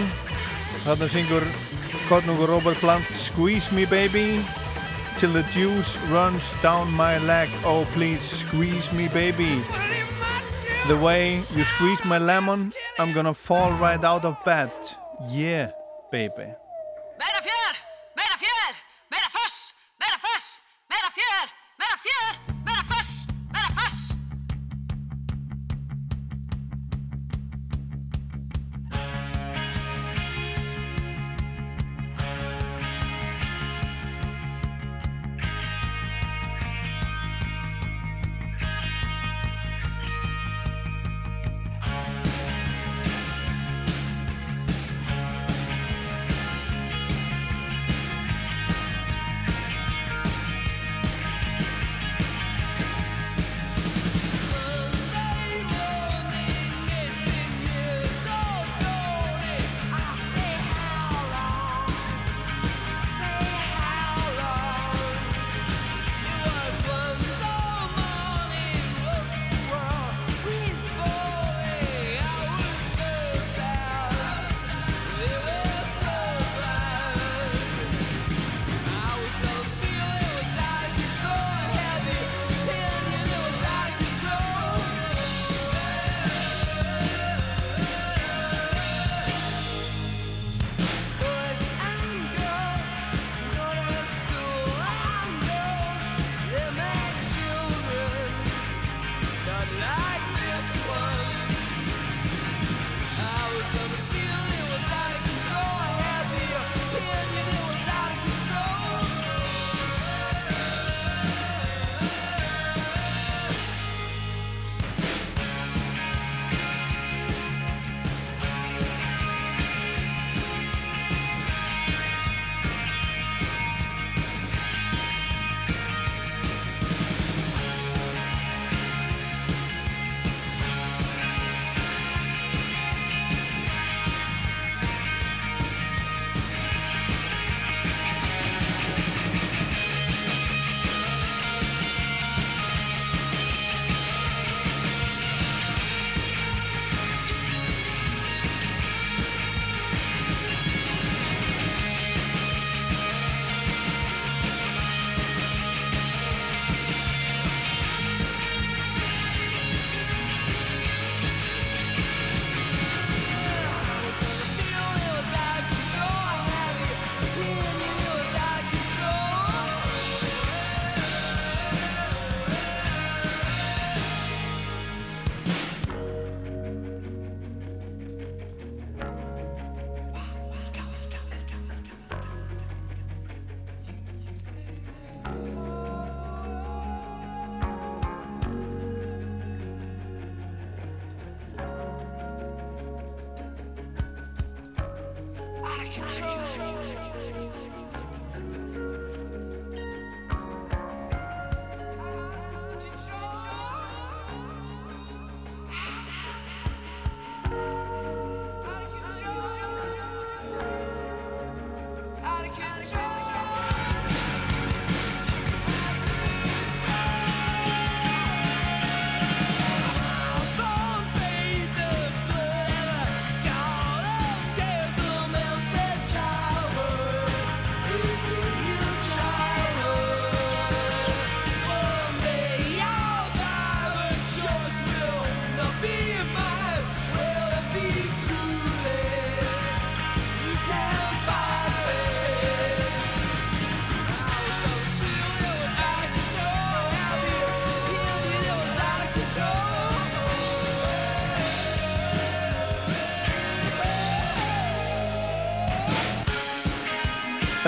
Þarna syngur Kornungur Robert Plant Squeeze me baby Till the juice runs down my leg. Oh please squeeze me baby. The way you squeeze my lemon I'm gonna fall right out of bed. Yeah baby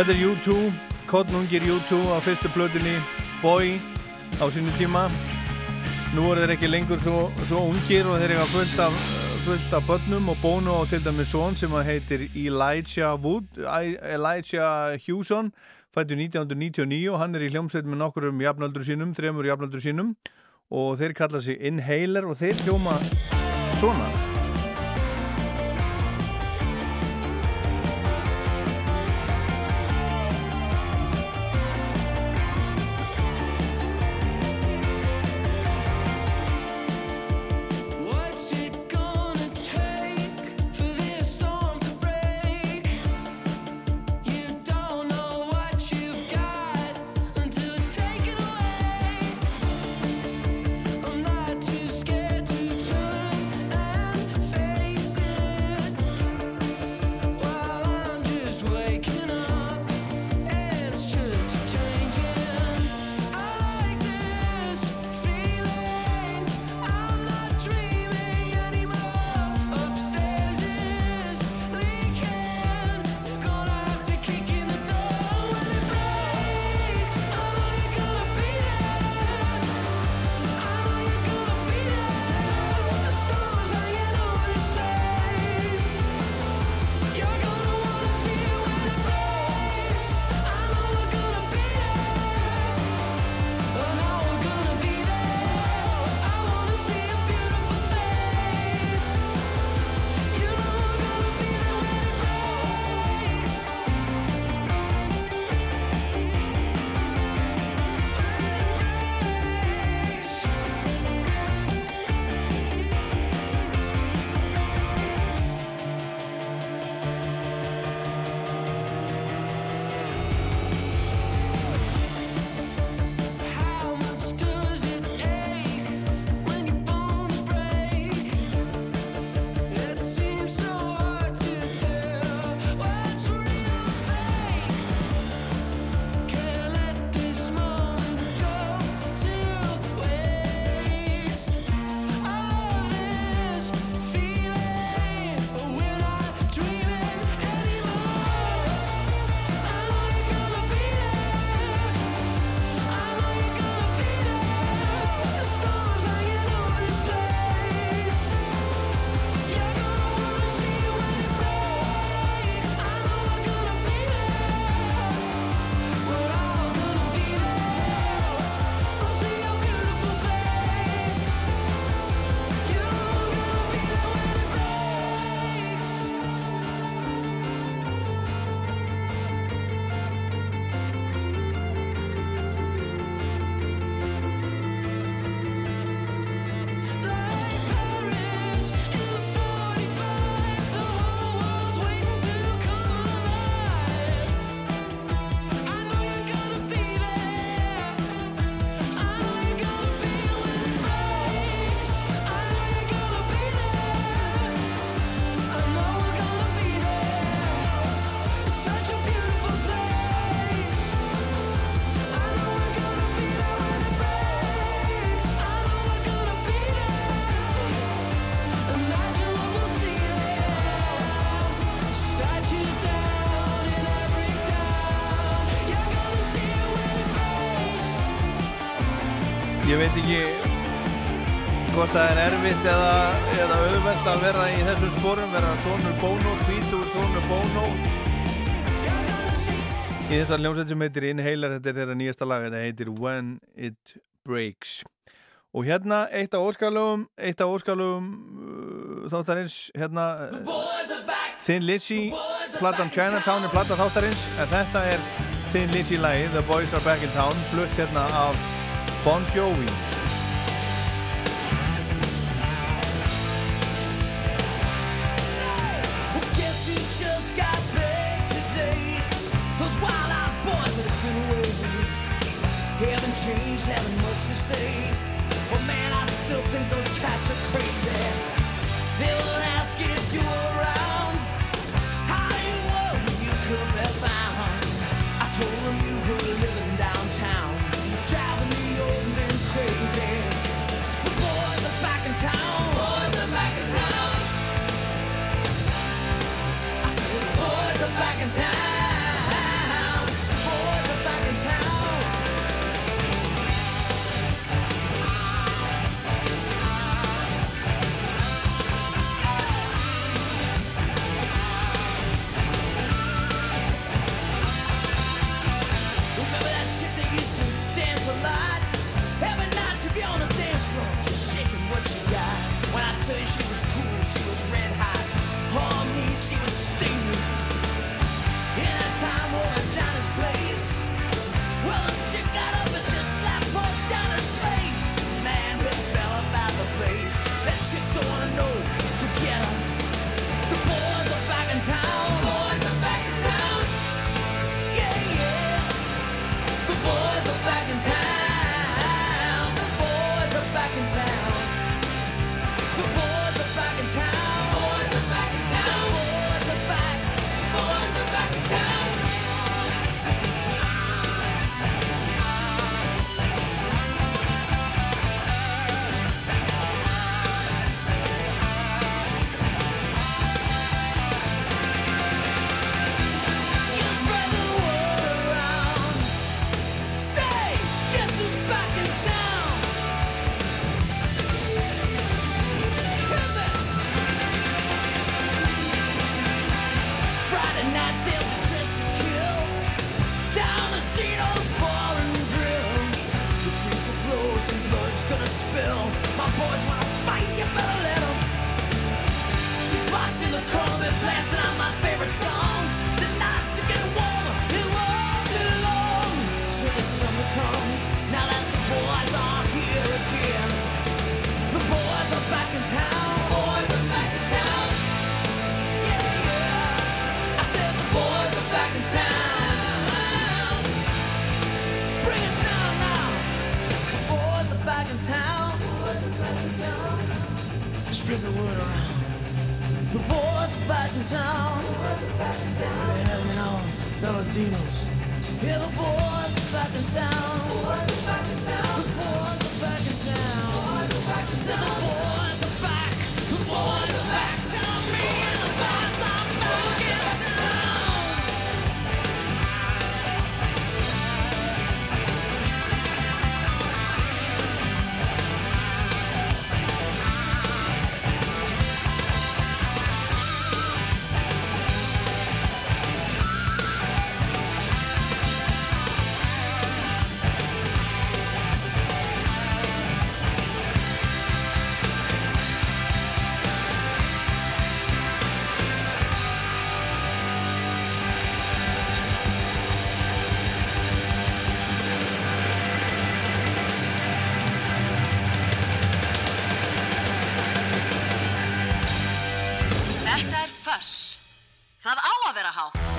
Þetta er U2, Kottnungir U2 á fyrstu plötunni Boy á sínu tíma. Nú eru þeir ekki lengur svo, svo ungir og þeir eru fullt af, fullt af börnum og bónu á til dæmis són sem heitir Elijah Wood, Elijah Hewson, fættu 1999 og hann er í hljómsveit með nokkur um jafnaldur sínum, þremur jafnaldur sínum og þeir kalla sig Inhaler og þeir hljóma svona. Hvort það er erfitt eða, eða auðvelt að vera í þessum sporum, vera sonur Bono, tvítur sonur Bono. Í þessar hljómsveit sem heitir Inhaler, þetta er þeirra nýjasta lag, þetta heitir When It Breaks. Og hérna eitt af óskalugum, eitt af óskalugum uh, þáttarins, hérna Thin Lizzy, platan Chinatown er plata þáttarins, en þetta er Thin Lizzy lagi, The Boys Are Back in Town, flutt hérna af Bon Jovi. Changed, haven't much to say. But man, I still think those cats are crazy. They will ask you if you were around. How you were when you could be found. I told them you were living downtown. You're driving the old men crazy. The boys are back in town. Boys are back in town. I said the boys are back in town. When Spread the nights are getting warmer, they're walking along. So the summer comes, now that the boys are here again. The boys are back in town, boys are back in town. Yeah, yeah. I tell the boys are back in town. Bring it down now. The boys are back in town. Let's the word around. The boys in town. The me on Valentinos. Yeah, the boys are back in town. The boys are back in town. The boys are back in town. The boys are back in town. Á að vera há.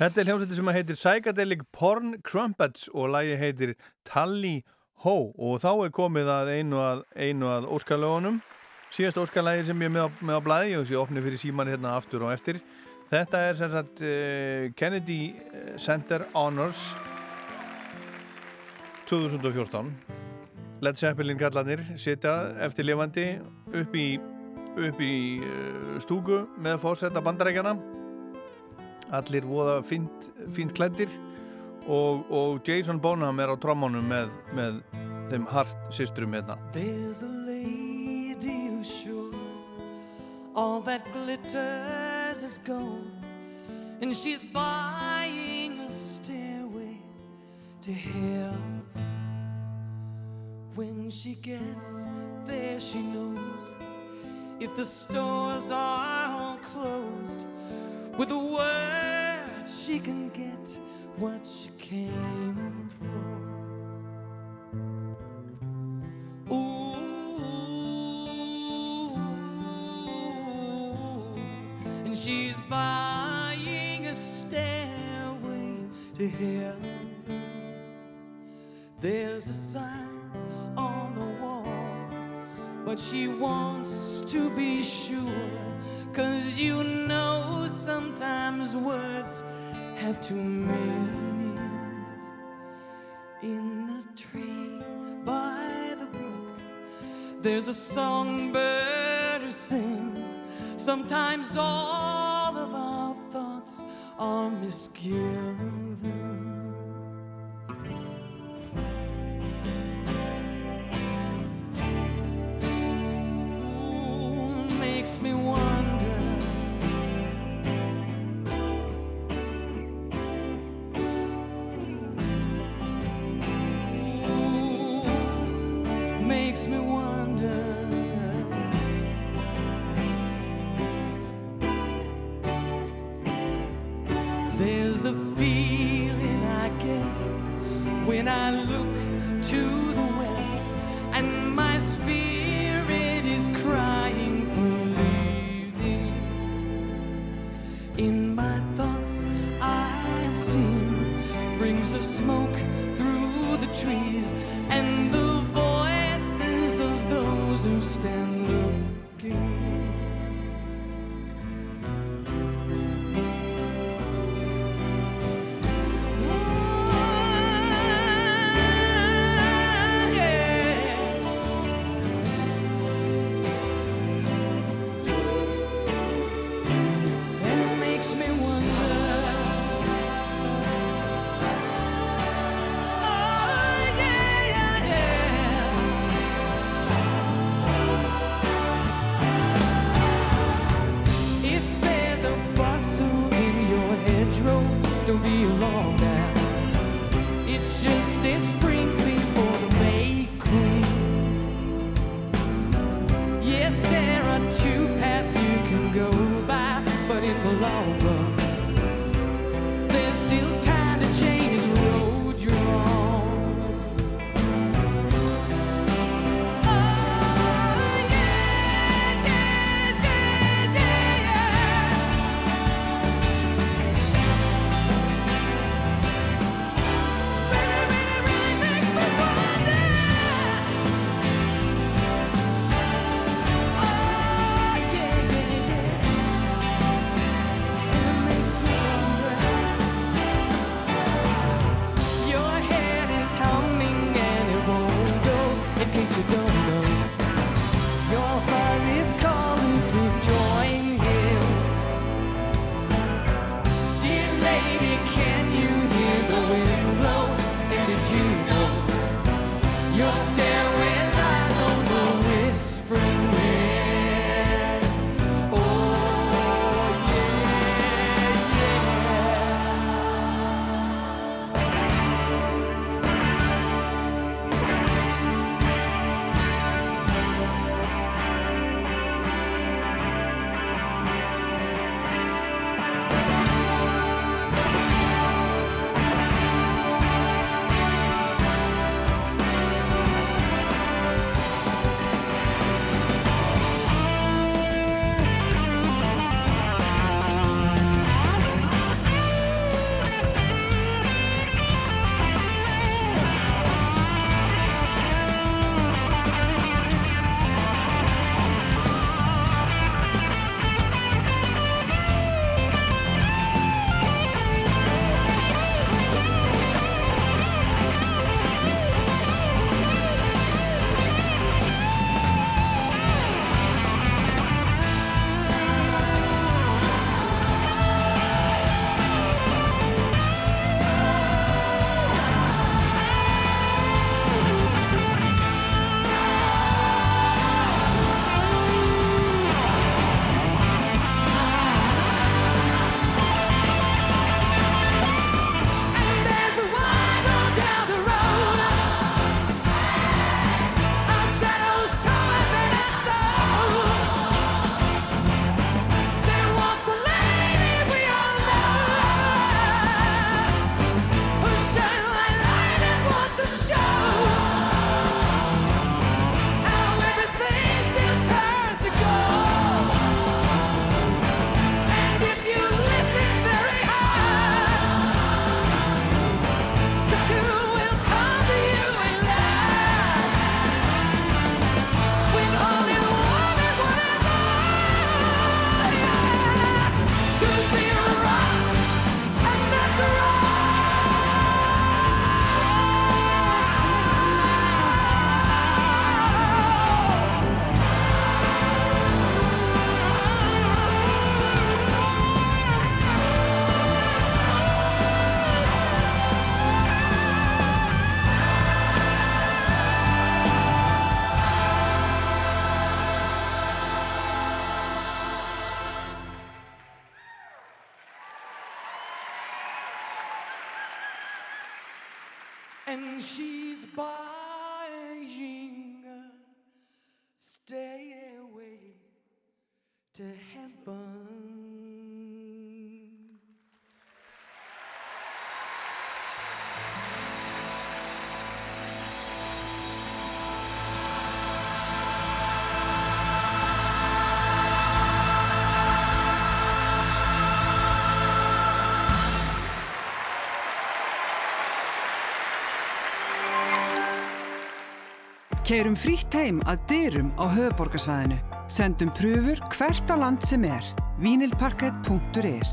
Þetta er hljómsætti sem heitir Psychedelic Porn Crumpets og lægi heitir Tally Ho. Og þá er komið að einu að, að óskarlögunum síðast óskarlægi sem ég er með með á blæði og ég opni fyrir síman hérna aftur og eftir. Þetta er sem sagt uh, Kennedy Center Honors 2014 Led Zeppelin kallanir sitja eftir lifandi upp í, upp í uh, stúku með fórsetta bandarækjana allir voða fínt, fínt klættir og, og Jason Bonham er á trómmunum með, með þeim hart systrum hérna. There's a lady who's sure all that glitters is gold and she's buying a stairway to hell. When she gets there she knows if the stores are all closed with a word she can get what she came for Ooh, and she's buying a stairway to heaven. There's a sign on the wall, but she wants to be sure. Cause you know sometimes words have two meanings. In the tree by the brook, there's a songbird who sings. Sometimes all of our thoughts are misgiven. Keirum frítt heim að dyrum á höfuborgarsvæðinu. Sendum pröfur hvert á land sem er. Vínilparkett.is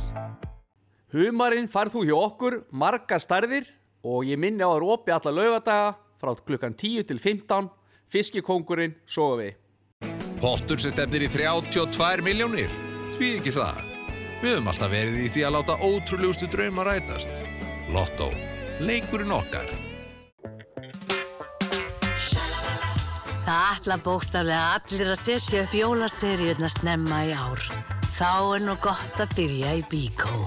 Humarinn farð þú hjá okkur marga stærðir og ég minni á að rópi alla laugadaga frá klukkan 10 til 15 fiskikongurinn sofa við. Pottur sem stefnir í 32 miljónir. Því ekki það. Við höfum alltaf verið í því að láta ótrúlegustu drauma rætast. Lotto. Leikurinn okkar. Það ætla bókstaflega allir að setja upp jólaseríuna snemma í ár. Þá er nú gott að byrja í Bíkó.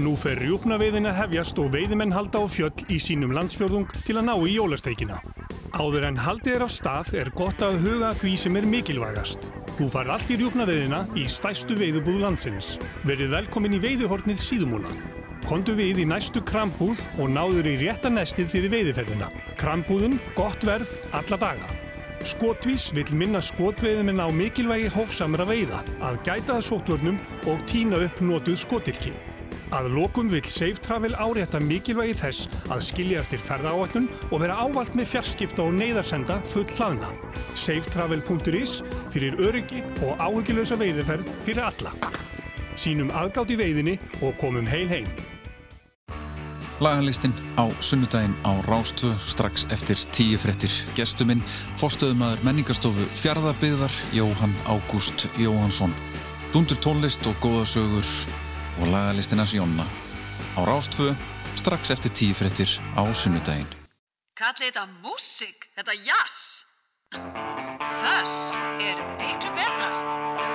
Nú fer rjúpnaveiðin að hefjast og veiðimenn halda á fjöll í sínum landsfjörðung til að ná í jólasteikina. Áður en haldið er af stað er gott að huga því sem er mikilvægast. Þú farð allt í rjúpnaveiðina í stæstu veiðubúð landsins. Verið velkomin í veiðuhornið síðumúla. Kondu við í næstu krambúð og náður í rétta nestið fyrir veiðiferðina. Krambúðun, gott verð, alla daga. Skotvís vill minna skotveiðuminn á mikilvægi hófsamra veiða, að gæta það sótvörnum og tína upp notuð skotilki. Að lokum vill Safe Travel árétta mikilvægi þess að skilja eftir ferðaáallun og vera ávalt með fjarskipta og neyðarsenda full hlaðna. safetravel.is fyrir öryggi og áhugilösa veiðiferð fyrir alla. Sýnum aðgátt í veiðinni og komum heil heim. Laganlistinn á sunnudaginn á Rástvö strax eftir tíu frettir. Gestuminn, forstöðumæður menningarstofu Fjarðabyggðar, Jóhann Ágúst Jóhansson. Dundur tónlist og góðasögur og laganlistinn hans Jonna. Á Rástvö strax eftir tíu frettir á sunnudaginn. Kalli þetta músík, þetta jazz. Þess er miklu betra.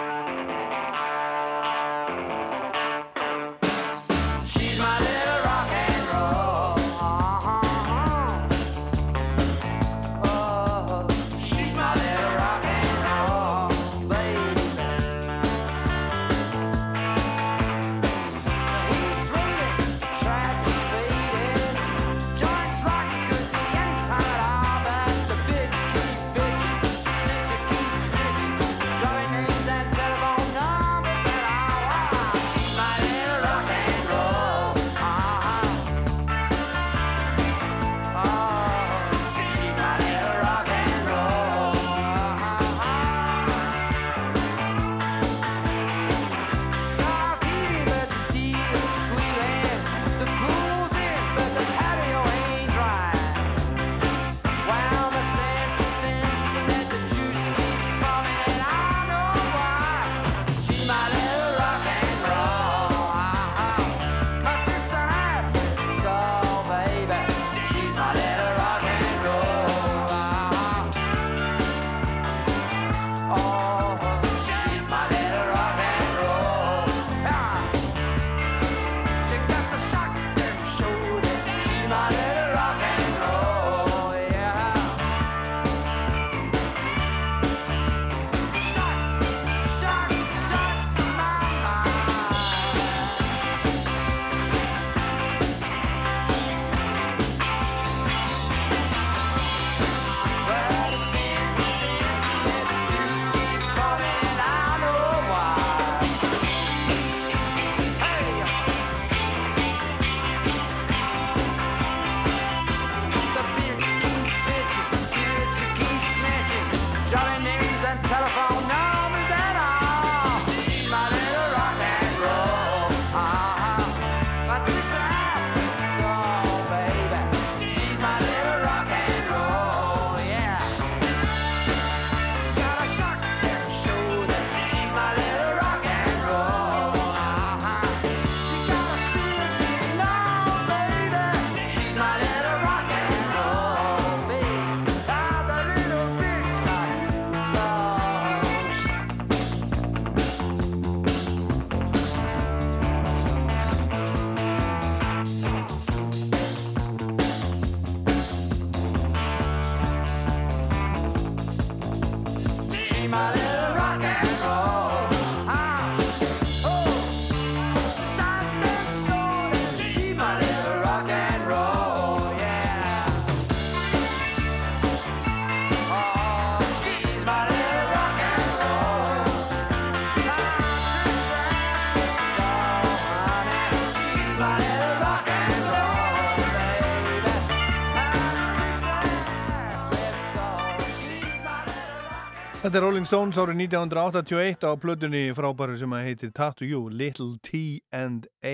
Þetta er Rolling Stones árið 1981 á plötunni frábæru sem að heitir Tattoo You, Little T&A.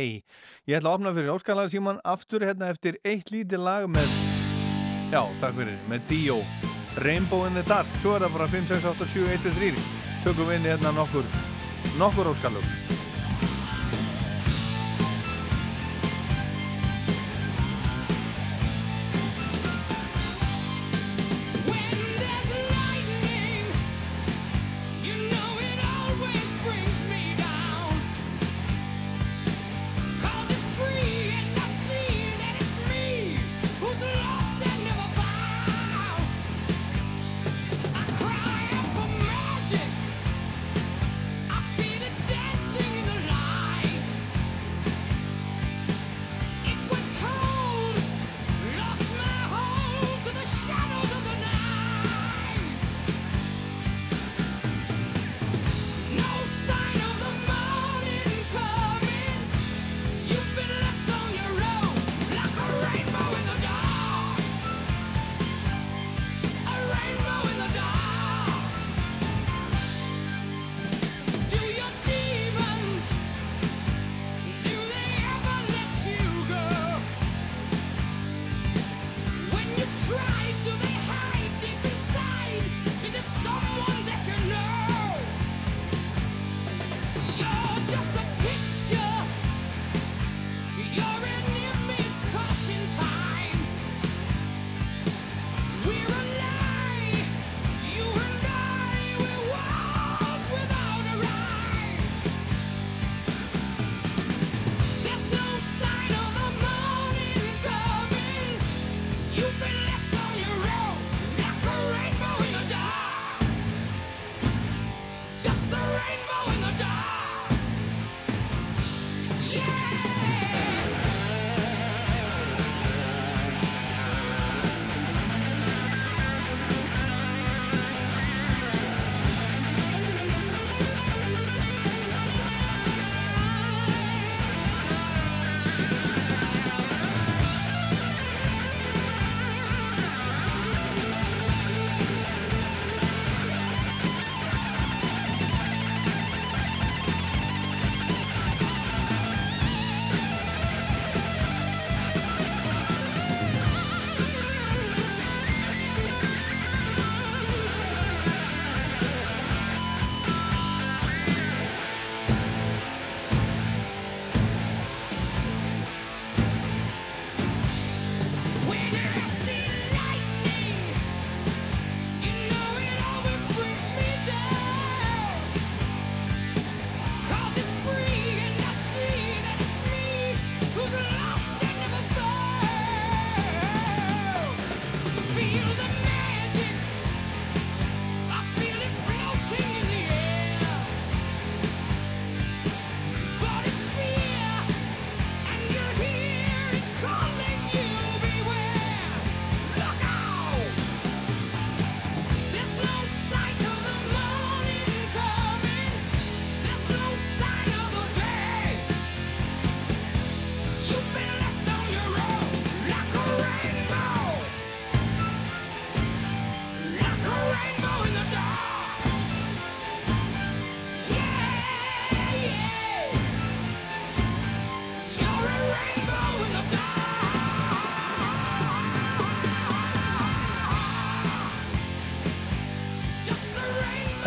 Ég ætla að opna fyrir áskalaða síman aftur hérna eftir eitt lítið lag með, já, takk fyrir, með Dio, Rainbow in the Dark. Svo er það bara 5, 6, 8, 7, 1, 2, 3. Tökum við inn hérna nokkur, nokkur áskalög.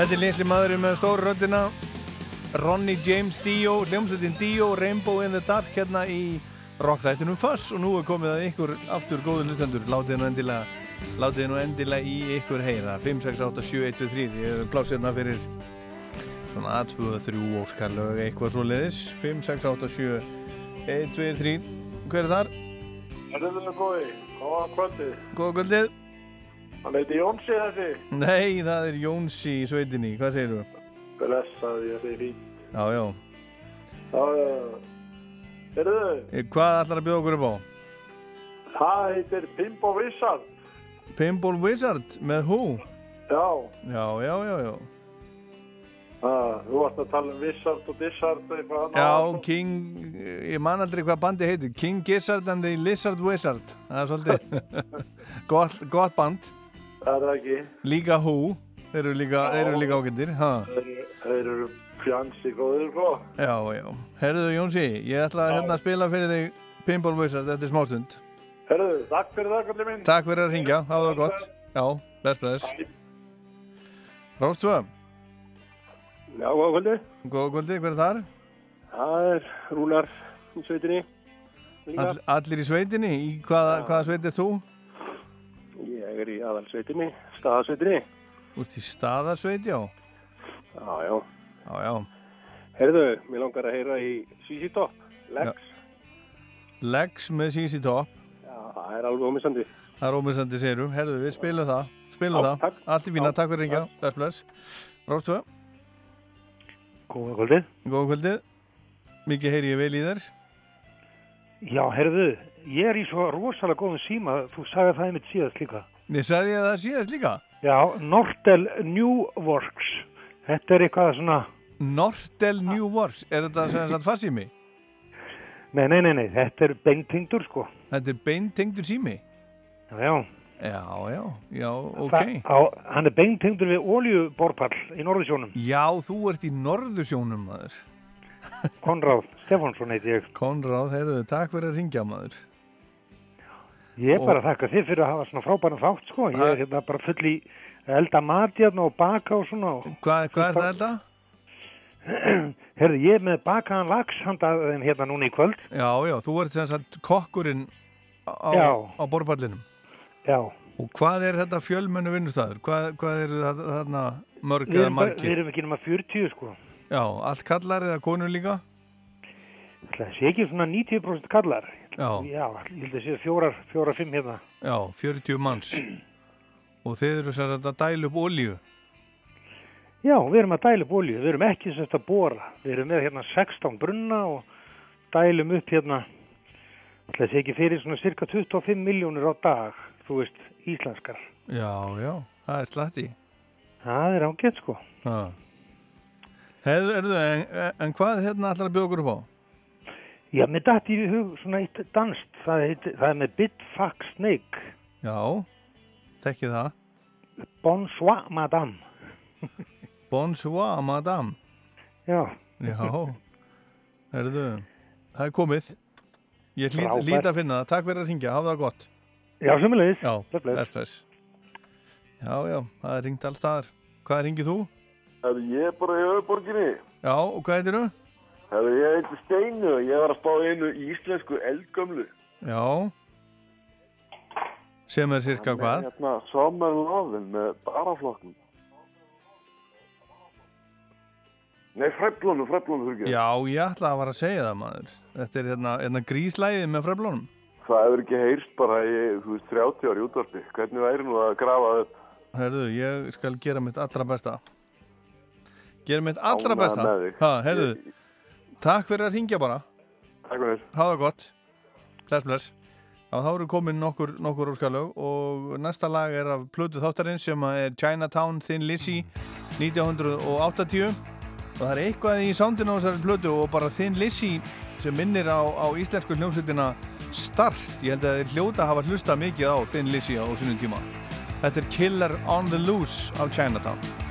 Þetta er litli maðurinn með stóru röddina. Ronny James Dio hljómsveitin Dio, Rainbow in the Dark hérna í rockþættinum Fuss og nú er komið að ykkur aftur góður hlutendur. Látið nú endilega látið nú endilega í ykkur heyra. 5, 6, 8, 7, 1, 2, 3 ég hef pláss hérna fyrir svona 2, 3 óskarlög eitthvað svo leiðis 5, 6, 8, 7 1, 2, 3 hver er þar? Það er það góði, góða kvöldið. Góða kvöldið Hann heiti Jónsi þessi. Nei, það er Jónsi í sveitinni, hvað segir þú? Blessaði ég segi fín. Já, já. Já, já. Heyrðu, Eh, Hvað ætlar að bjóða okkur upp á? það heitir Pimbo Wizard. Pinball Wizard með hú? Já, Já, já, já, já. ah, þú varst að tala um Wizard og Dissard. Já, King, ég man aldrei hvað bandi heitir King Gizzard and the Lizard Wizard Það er svolítið gott, gott band Það er ekki. Líka hú, þeir eru líka, líka ágættir ha. Þeir, eru fjansi góður, sko. Já, já, herruðu Jónsi Ég ætla að hérna spila fyrir þig Pinball Wizard, þetta er smástund Herðu, takk fyrir það, kallið minn. Takk fyrir að ringja, það gott Já, bless, bless Róstvö, Já, góða kvöldi. góða kvöldi, hver er þar? Það er Rúnar í sveitinni. All, allir í sveitinni, í hvaða, hvaða sveit er þú? Ég er í aðalsveitinni, staðasveitinni. Úst í staðarsveit, já? Já, já. Já, já. Herðu, mér langar að heyra í CC Top, Lex. Legs með CC Top Já, það er alveg ómissandi. Það er ómissandi sérum, herðu við spilum það. Spilum Já, það, allt í fína, takk fyrir ringja Bless, bless. Róstvö, Góða kvöldið. góða kvöldið. Mikið heyri ég vel í þér. Já, herðu, ég er í svo rosalega góðum síma, þú sagði það einmitt síðast líka. Ég sagði það síðast líka Já, Nortel New Works. Þetta er eitthvað svona... Nortel New Works, er þetta sem sagt farsími? Nei, nei, nei, nei, þetta er beintengdur, sko. Þetta er beintengdur sími? Já, já. Já, já, já, ok Það- Á, hann er beintengdur við oljuborpall í Norðursjónum. Já, þú ert í norðursjónum maður Konráð Stefánsson heiti ég. Konráð, heyrðu, takk fyrir að ringja maður Ég er bara að þakka þið fyrir að hafa svona frábæran þátt, sko. Ég er hérna bara full í elda mat hérna og baka og svona. Hvað, hvað er það þetta? Herðu, ég er með bakaðan lax handaðin hérna núna í kvöld. Já, já, þú ert sem sagt kokkurinn á, Já. á borpallinum Já. Og hvað er þetta fjölmennu vinnustæður? Hvað, hvað eru þarna mörg eða bara, við margir? erum ekki nema 40, sko. Já, allt kallar eða konur líka? Það sé ekki svona 90% kallar. Já. Já, ég held að sé fjórar, fjórar, fimm hérna. Já, 40 manns Og þeir eru sem sagt að dæla upp olíu Já, við erum að dæla upp olíu, við erum ekki sérst að bóra. Við erum með hérna 16 brunna og dælum upp hérna, það sé ekki fyrir svona cirka 25 miljónir á dag, þú veist, íslenskar. Já, já, það er slatti Það er ágætt sko. Já Hefðu, erðu, en, en hvað hérna allar okkur upp á? Já, mér dætti í hug svona eitt danst, það, heit, það er með Bitfax Snake. Já, tekki það Bonsoir, madame. Bonsoir, madame Já. Já, erðu, það er komið Ég Frábært. hlýt að finna það, takk fyrir að ringja, hafa það gott Já, sömulegis. Já, Bless, bless. bless, bless Já, já, það er ringt alls staðar Hvað ringið þú? Ég er bara í auðborginni. Já, og hvað heitir þú? Herðu, ég heiti Steinu og ég var að spá einu íslensku eldgömlu. Já Sem er cirka hvað? Hérna, Summer Lovin með baraflokknum. Nei, fræflónu fyrir ekki. Já, ég ætla að vara að segja það maður Þetta er hérna, hérna gríslæðið með fræflónum Það hefur ekki heyrst bara í, þú veist, 30 ári útvarpi. Hvernig væri nú að grafa upp? Herðu, ég skal gera mitt allra besta Gera mitt allra Ánægður besta ha, Herðu, takk fyrir að ringja bara. Takk fyrir. Það gott. Bless, bless. Já, þá eru komin nokkur, nokkur úrskalög og næsta lag er af plötu þáttarins sem er Chinatown Thin Lizzy 1980 og það er eitthvað í soundinu á þessari plötu og bara Thin Lizzy sem minnir á, á íslensku hljómsveitina Start, ég held að þeir hljóta hafa hlusta mikið á Thin Lizzy á sínum tíma. Þetta er Killer on the Loose af Chinatown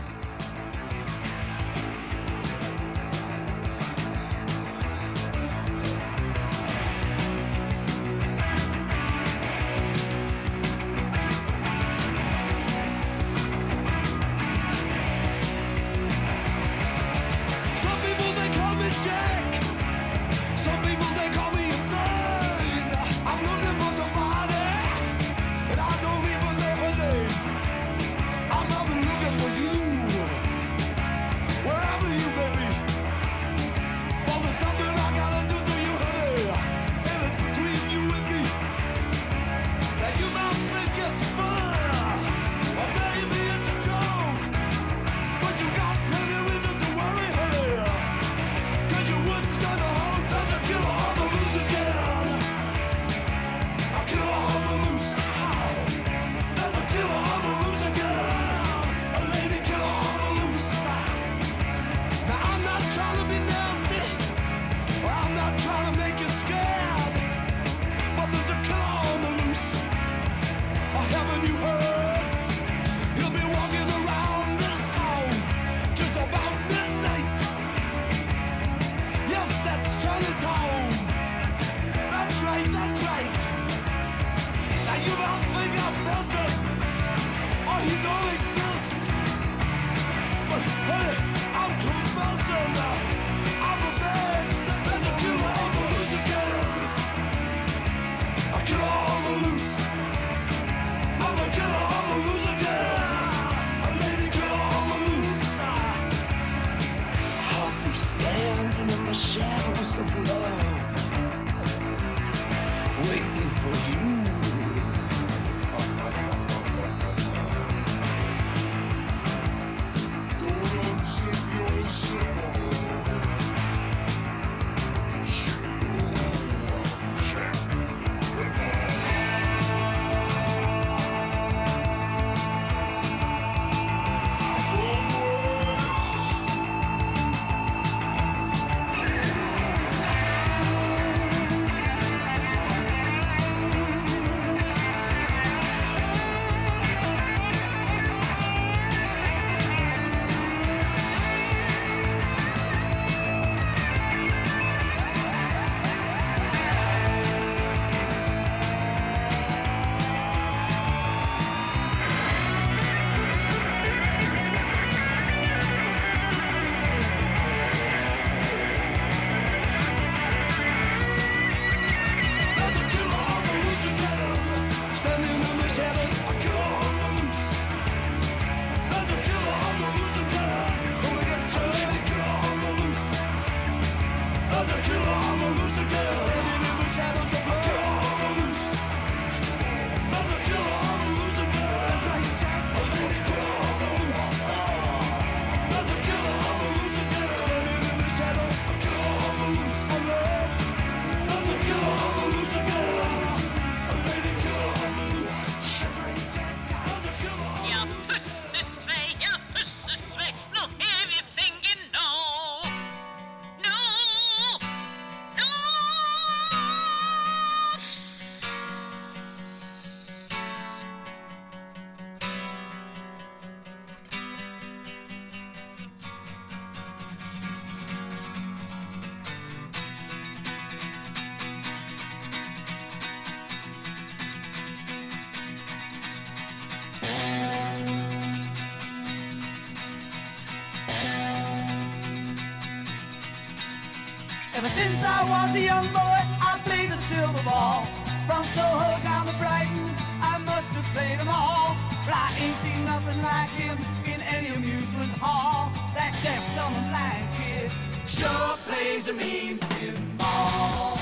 Since I was a young boy, I played the silver ball. From Soho down to Brighton, I must have played them all. But I ain't seen nothing like him in any amusement hall. That deaf, dumb, and blind kid sure plays a mean pinball.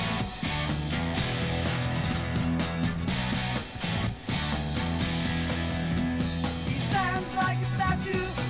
He stands like a statue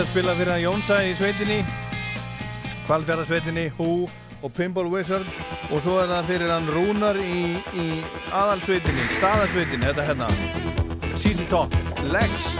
að spila fyrir að Jónsa í sveitinni Kvalfjörðarsveitinni Hú og Pimple Wizard. Og svo er það fyrir hann Rúnar í, í aðalsveitinni, staðarsveitinni þetta hérna. Sisi Top, Legs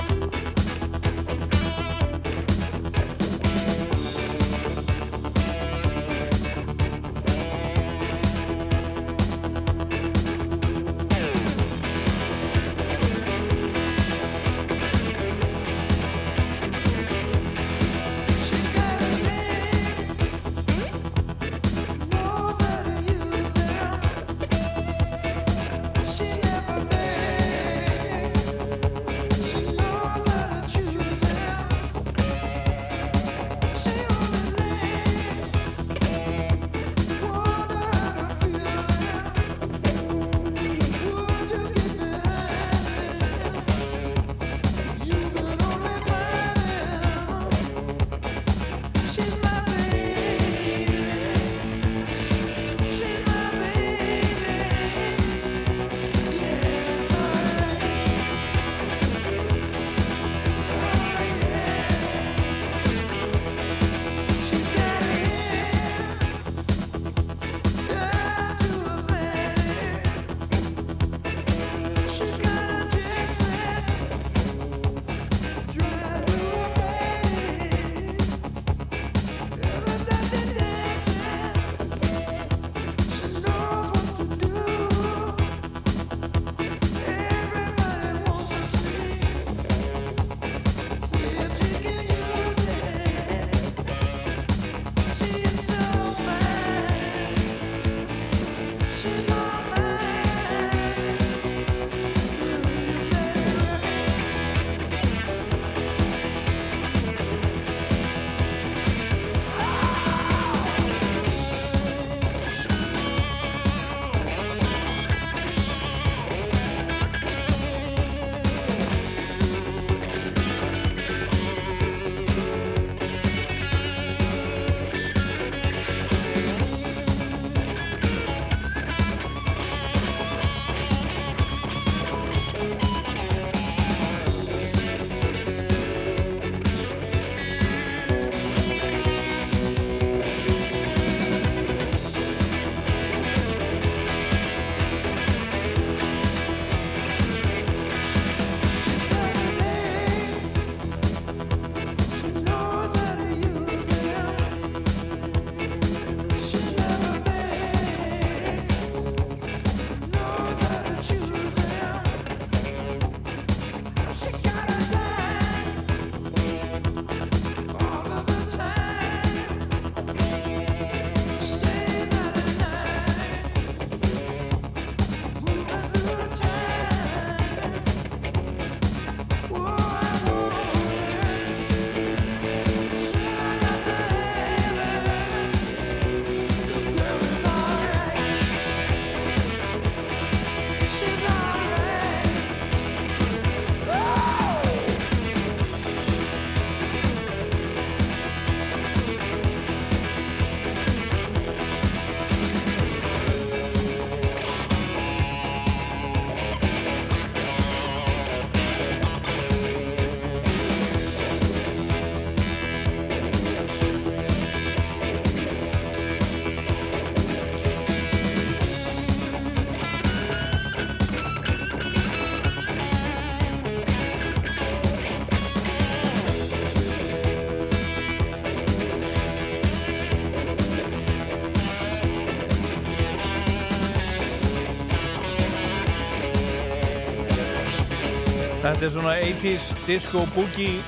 Þetta er svona 80s disco boogie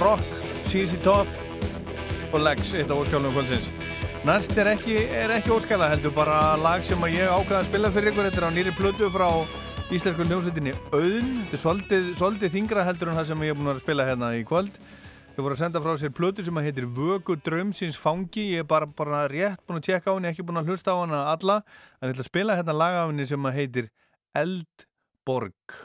rock, CC Top og Legs, eitt af óskalunum kvöldsins. Næst er ekki, ekki óskala heldur, bara lag sem ég ákvaða að spila fyrir ykkur. Þetta er á nýri plötu frá íslensku hljómsveitinni Auðn. Þetta er svolítið, svolítið þingra heldur en það sem ég er búin að spila hérna í kvöld. Þau voru að senda frá sér plötu sem að heitir Vögu Drömsins Fangi. Ég er bara, bara rétt búin að tjekka á henni, ekki búin að hlusta á hana alla. En ég ætla að spila hérna lag af henni sem að heitir Eldborg.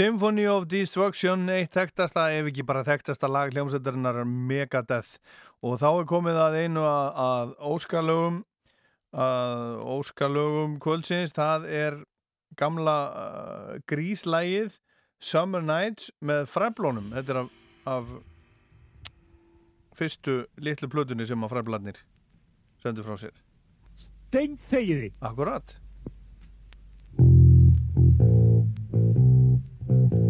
Symphony of Destruction, eitt þekktasta, ef ekki bara þekktasta lag hljómsveitarinnar Megadeth. Og þá er komið að einu að, að óskalögum að óskalögum kvöldsins, það er gamla uh, gríslægið Summer Nights með fræflónum, þetta er af, af fyrstu litlu plötunni sem að fræflarnir sendur frá sér. Stein þegiði Akkurat. Thank you.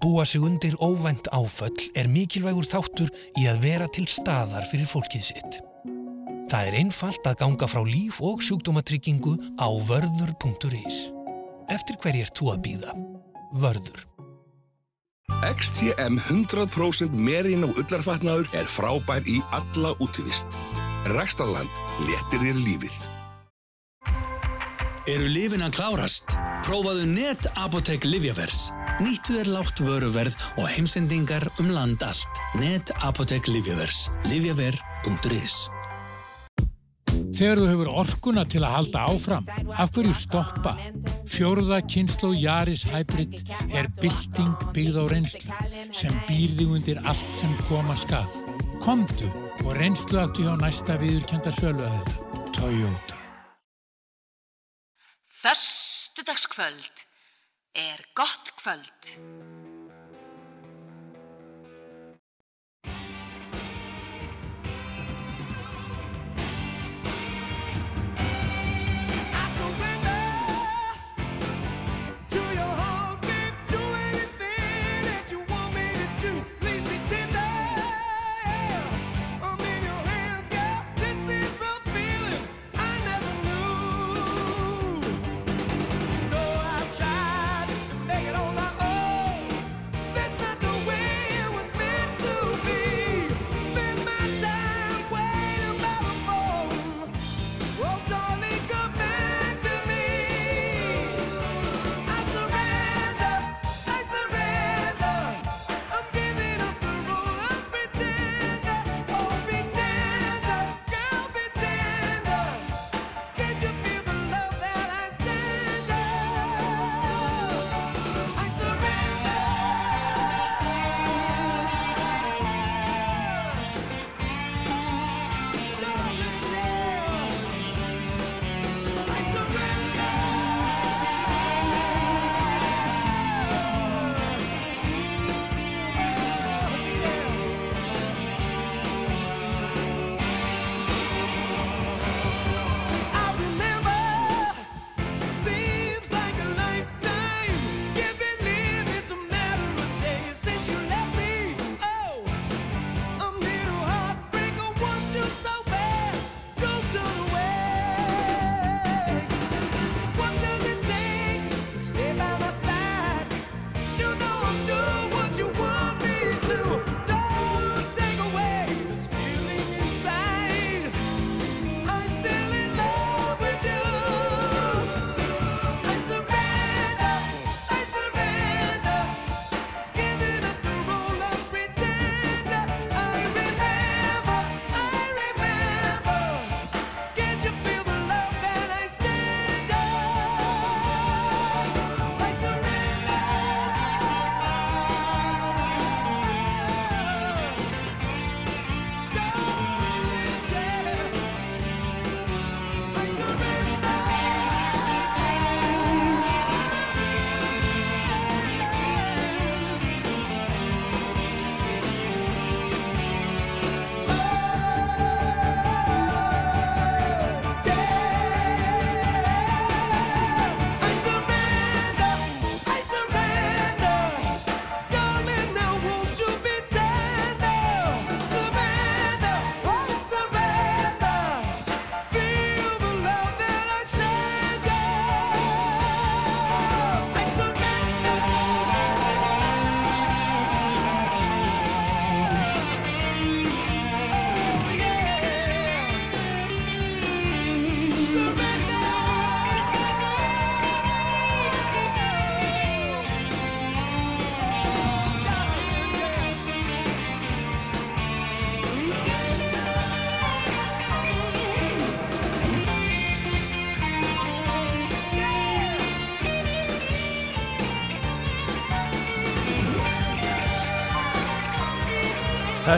Búa sig undir óvænt áföll er mikilvægur þáttur í að vera til staðar fyrir fólkið sitt. Það er einfalt að ganga frá líf og sjúkdómatryggingu á vörður.is. Eftir hverju ert þú að býða? Vörður. XTM 100% merin og ullarfatnaður er frábær í alla útivist. Rækstarland léttir þér lífið. Eru lifin að klárast? Prófaðu net Apotek Livjavers. Nýttu þér lágt vöruverð og heimsendingar um land allt. Net Apotek Livjavers. Livjaver.is Þegar þú hefur orkuna til að halda áfram, af hverju stoppa? Fjórða kynslu Jaris Hybrid er bylting byggð á reynslu sem býrði undir allt sem koma skal. Komdu og reynslu áttu hjá næsta viðurkenda söluöðla. Toyota. Föstudagskvöld er gott kvöld.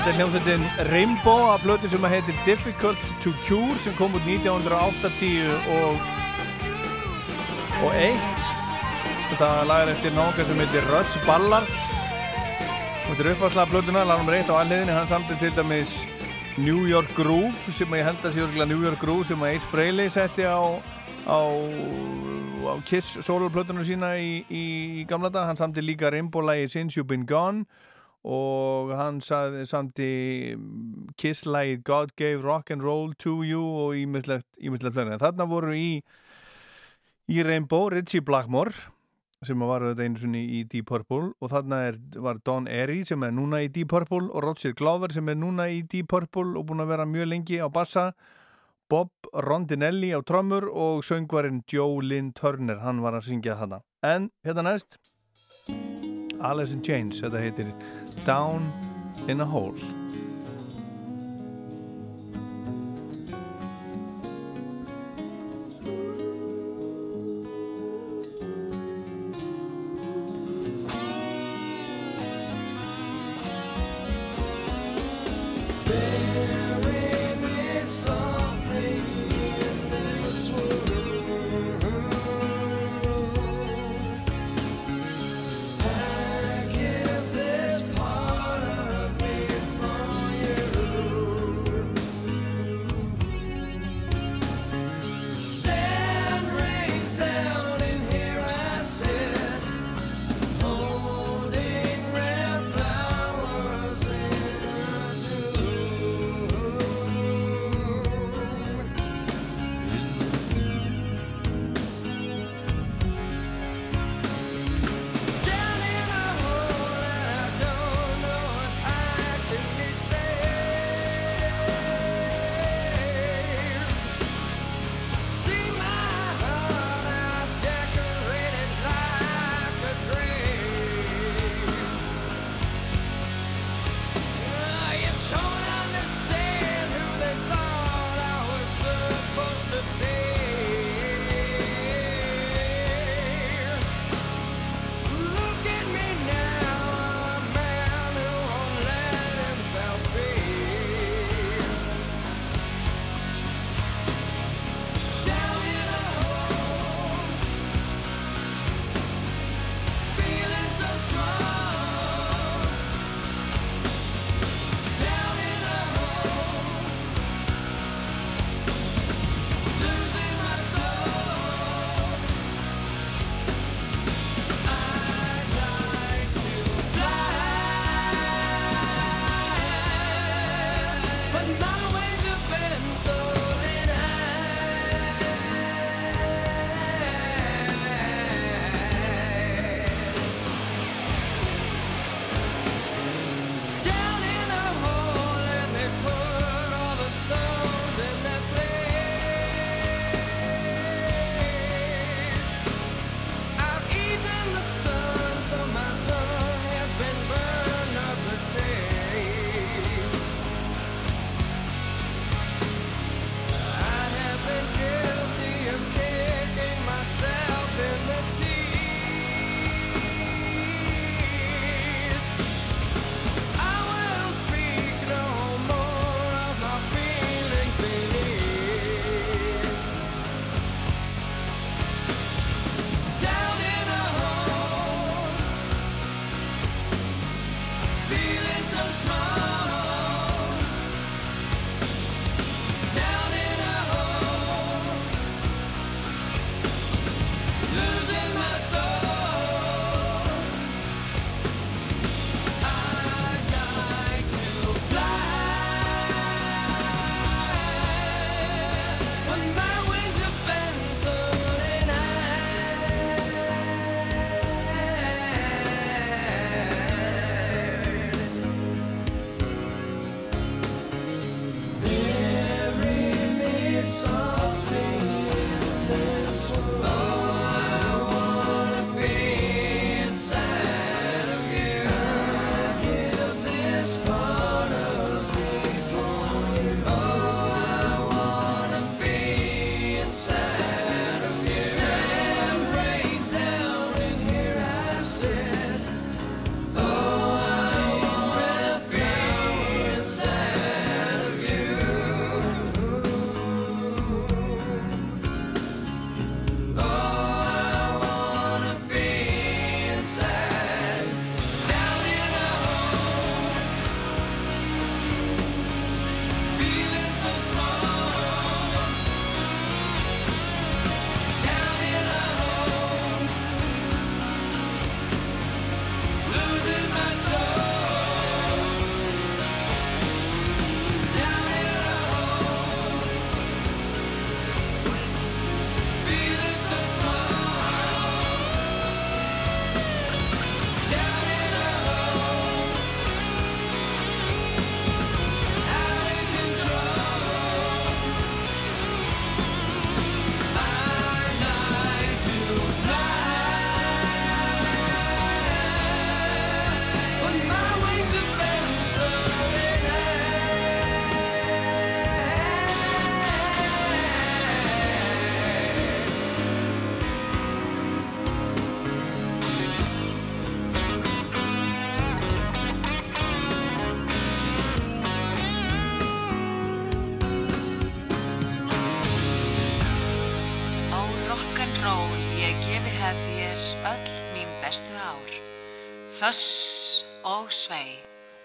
Þetta er hljómsveitin Rainbow af blötu sem að heitir Difficult to Cure sem kom út 1980 og og eitt. Þetta lag er eftir nákvæm sem heitir Russ Ballard. Þetta er uppáðslega blötuna, lag nr. 1 á alliðinni hann samti til dæmis New York Groove sem ég held að sé örgulega New York Groove sem að Ace Frehley setti á, á á Kiss soloplötunum sína í, í, í gamla dag, hann samti líka Rainbow-lægi Since You've Been Gone og hann sagði, samti Kiss-lægið God Gave Rock and Roll to You og ímislegt fleiri. Þarna voru í í Rainbow Richie Blackmore sem var þetta einu sinni í Deep Purple. Og þarna er, var Don Airey sem er núna í Deep Purple. Og Roger Glover sem er núna í Deep Purple og búin að vera mjög lengi á bassa. Bob Rondinelli á trommur og söngvarinn Joe Lynn Turner hann var að syngja þarna. En hérna næst. Alice in Chains, þetta heitir Down in a Hole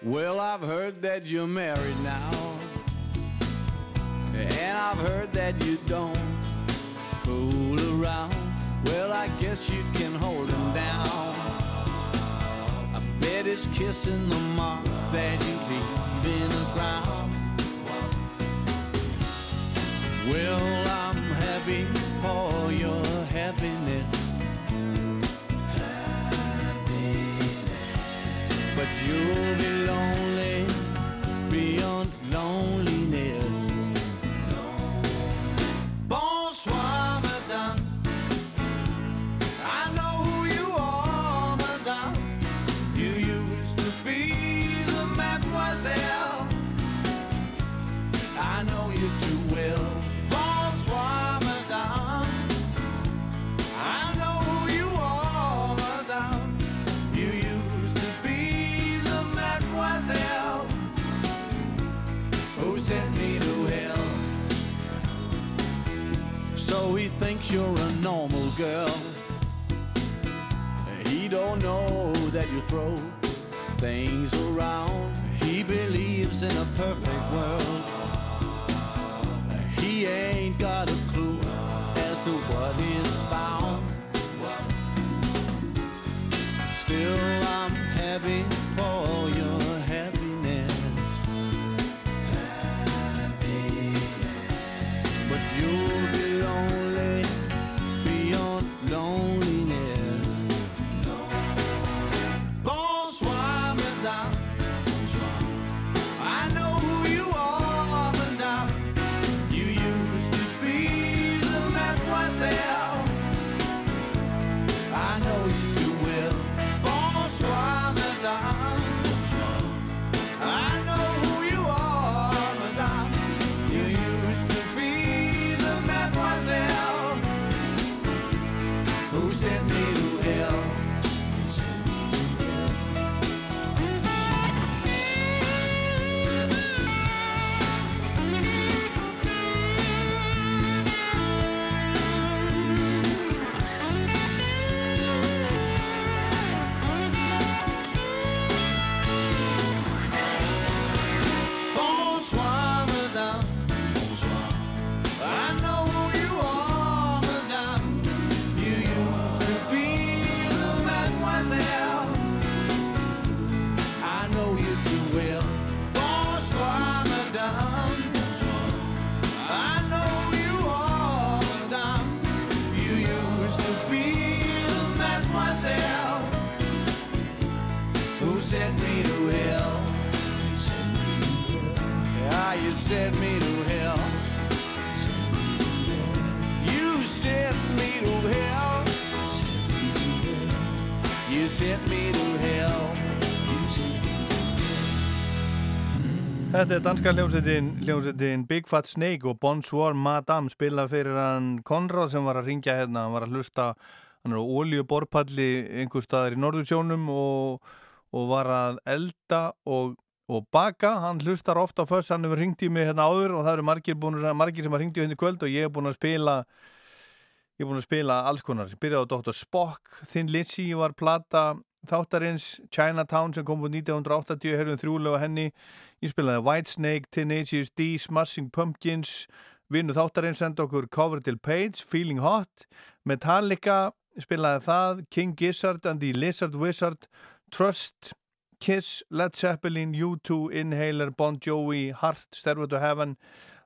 Well, I've heard that you're married now. And I've heard that you don't fool around. Well, I guess you can hold him down. I bet it's kissing the marks that you leave in the ground. Well, I'm happy for your you'll be lonely you're a normal girl. He don't know that you throw things around. He believes in a perfect world. He ain't got a clue as to what is found. Still, I'm happy sent me to hell. You sent me to hell. You sent me to hell. Þetta er danska hljómsveitin, Big Fat Snake og Bonsoir Madame spila fyrir hann Konrad sem var að ringja hérna, hann var að hlusta hann er á oljuborpalli einhver staðar í Norðursjónum og, og var að elda og, og baka, hann hlustar ofta föss, hann hefur ringt í mig hérna áður og það eru margir, búin, margir sem har ringt í hérna í kvöld og ég hef búin að spila ég hef búin að spila alls konar, ég byrjaði á Dr. Spock Thin Lizzy var plata þáttarins Chinatown sem kom úr 1980 herðum þrjúlega henni ég spilaði Whitesnake, Tenacious D Smashing Pumpkins vinnu þáttarins senda okkur Coverdale Page Feeling Hot, Metallica spilaði það, King Gizzard and the Lizard Wizard Trust, Kiss, Led Zeppelin U2, Inhaler, Bon Jovi Heart, Stairway to Heaven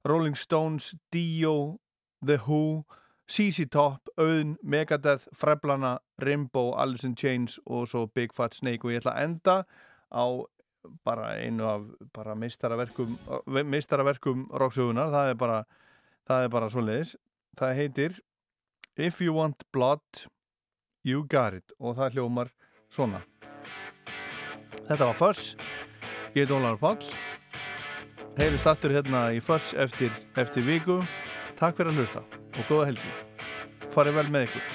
Rolling Stones, Dio The Who CC Top, Auðn, Megadeth, Freblana, Rimbo, Alice in Chains og svo Big Fat Snake. Og ég ætla að enda á bara einu af bara meistaraverkum meistaraverkum rocksögunar, það er bara bara svoleiðis, það heitir If You Want Blood You Got It. Og það hljómar svona Þetta var Fuss ég heit Ólar Pall heyrist aftur hérna í Fuss eftir, eftir viku Takk fyrir að hlusta og góða helgi. Farið vel með ykkur.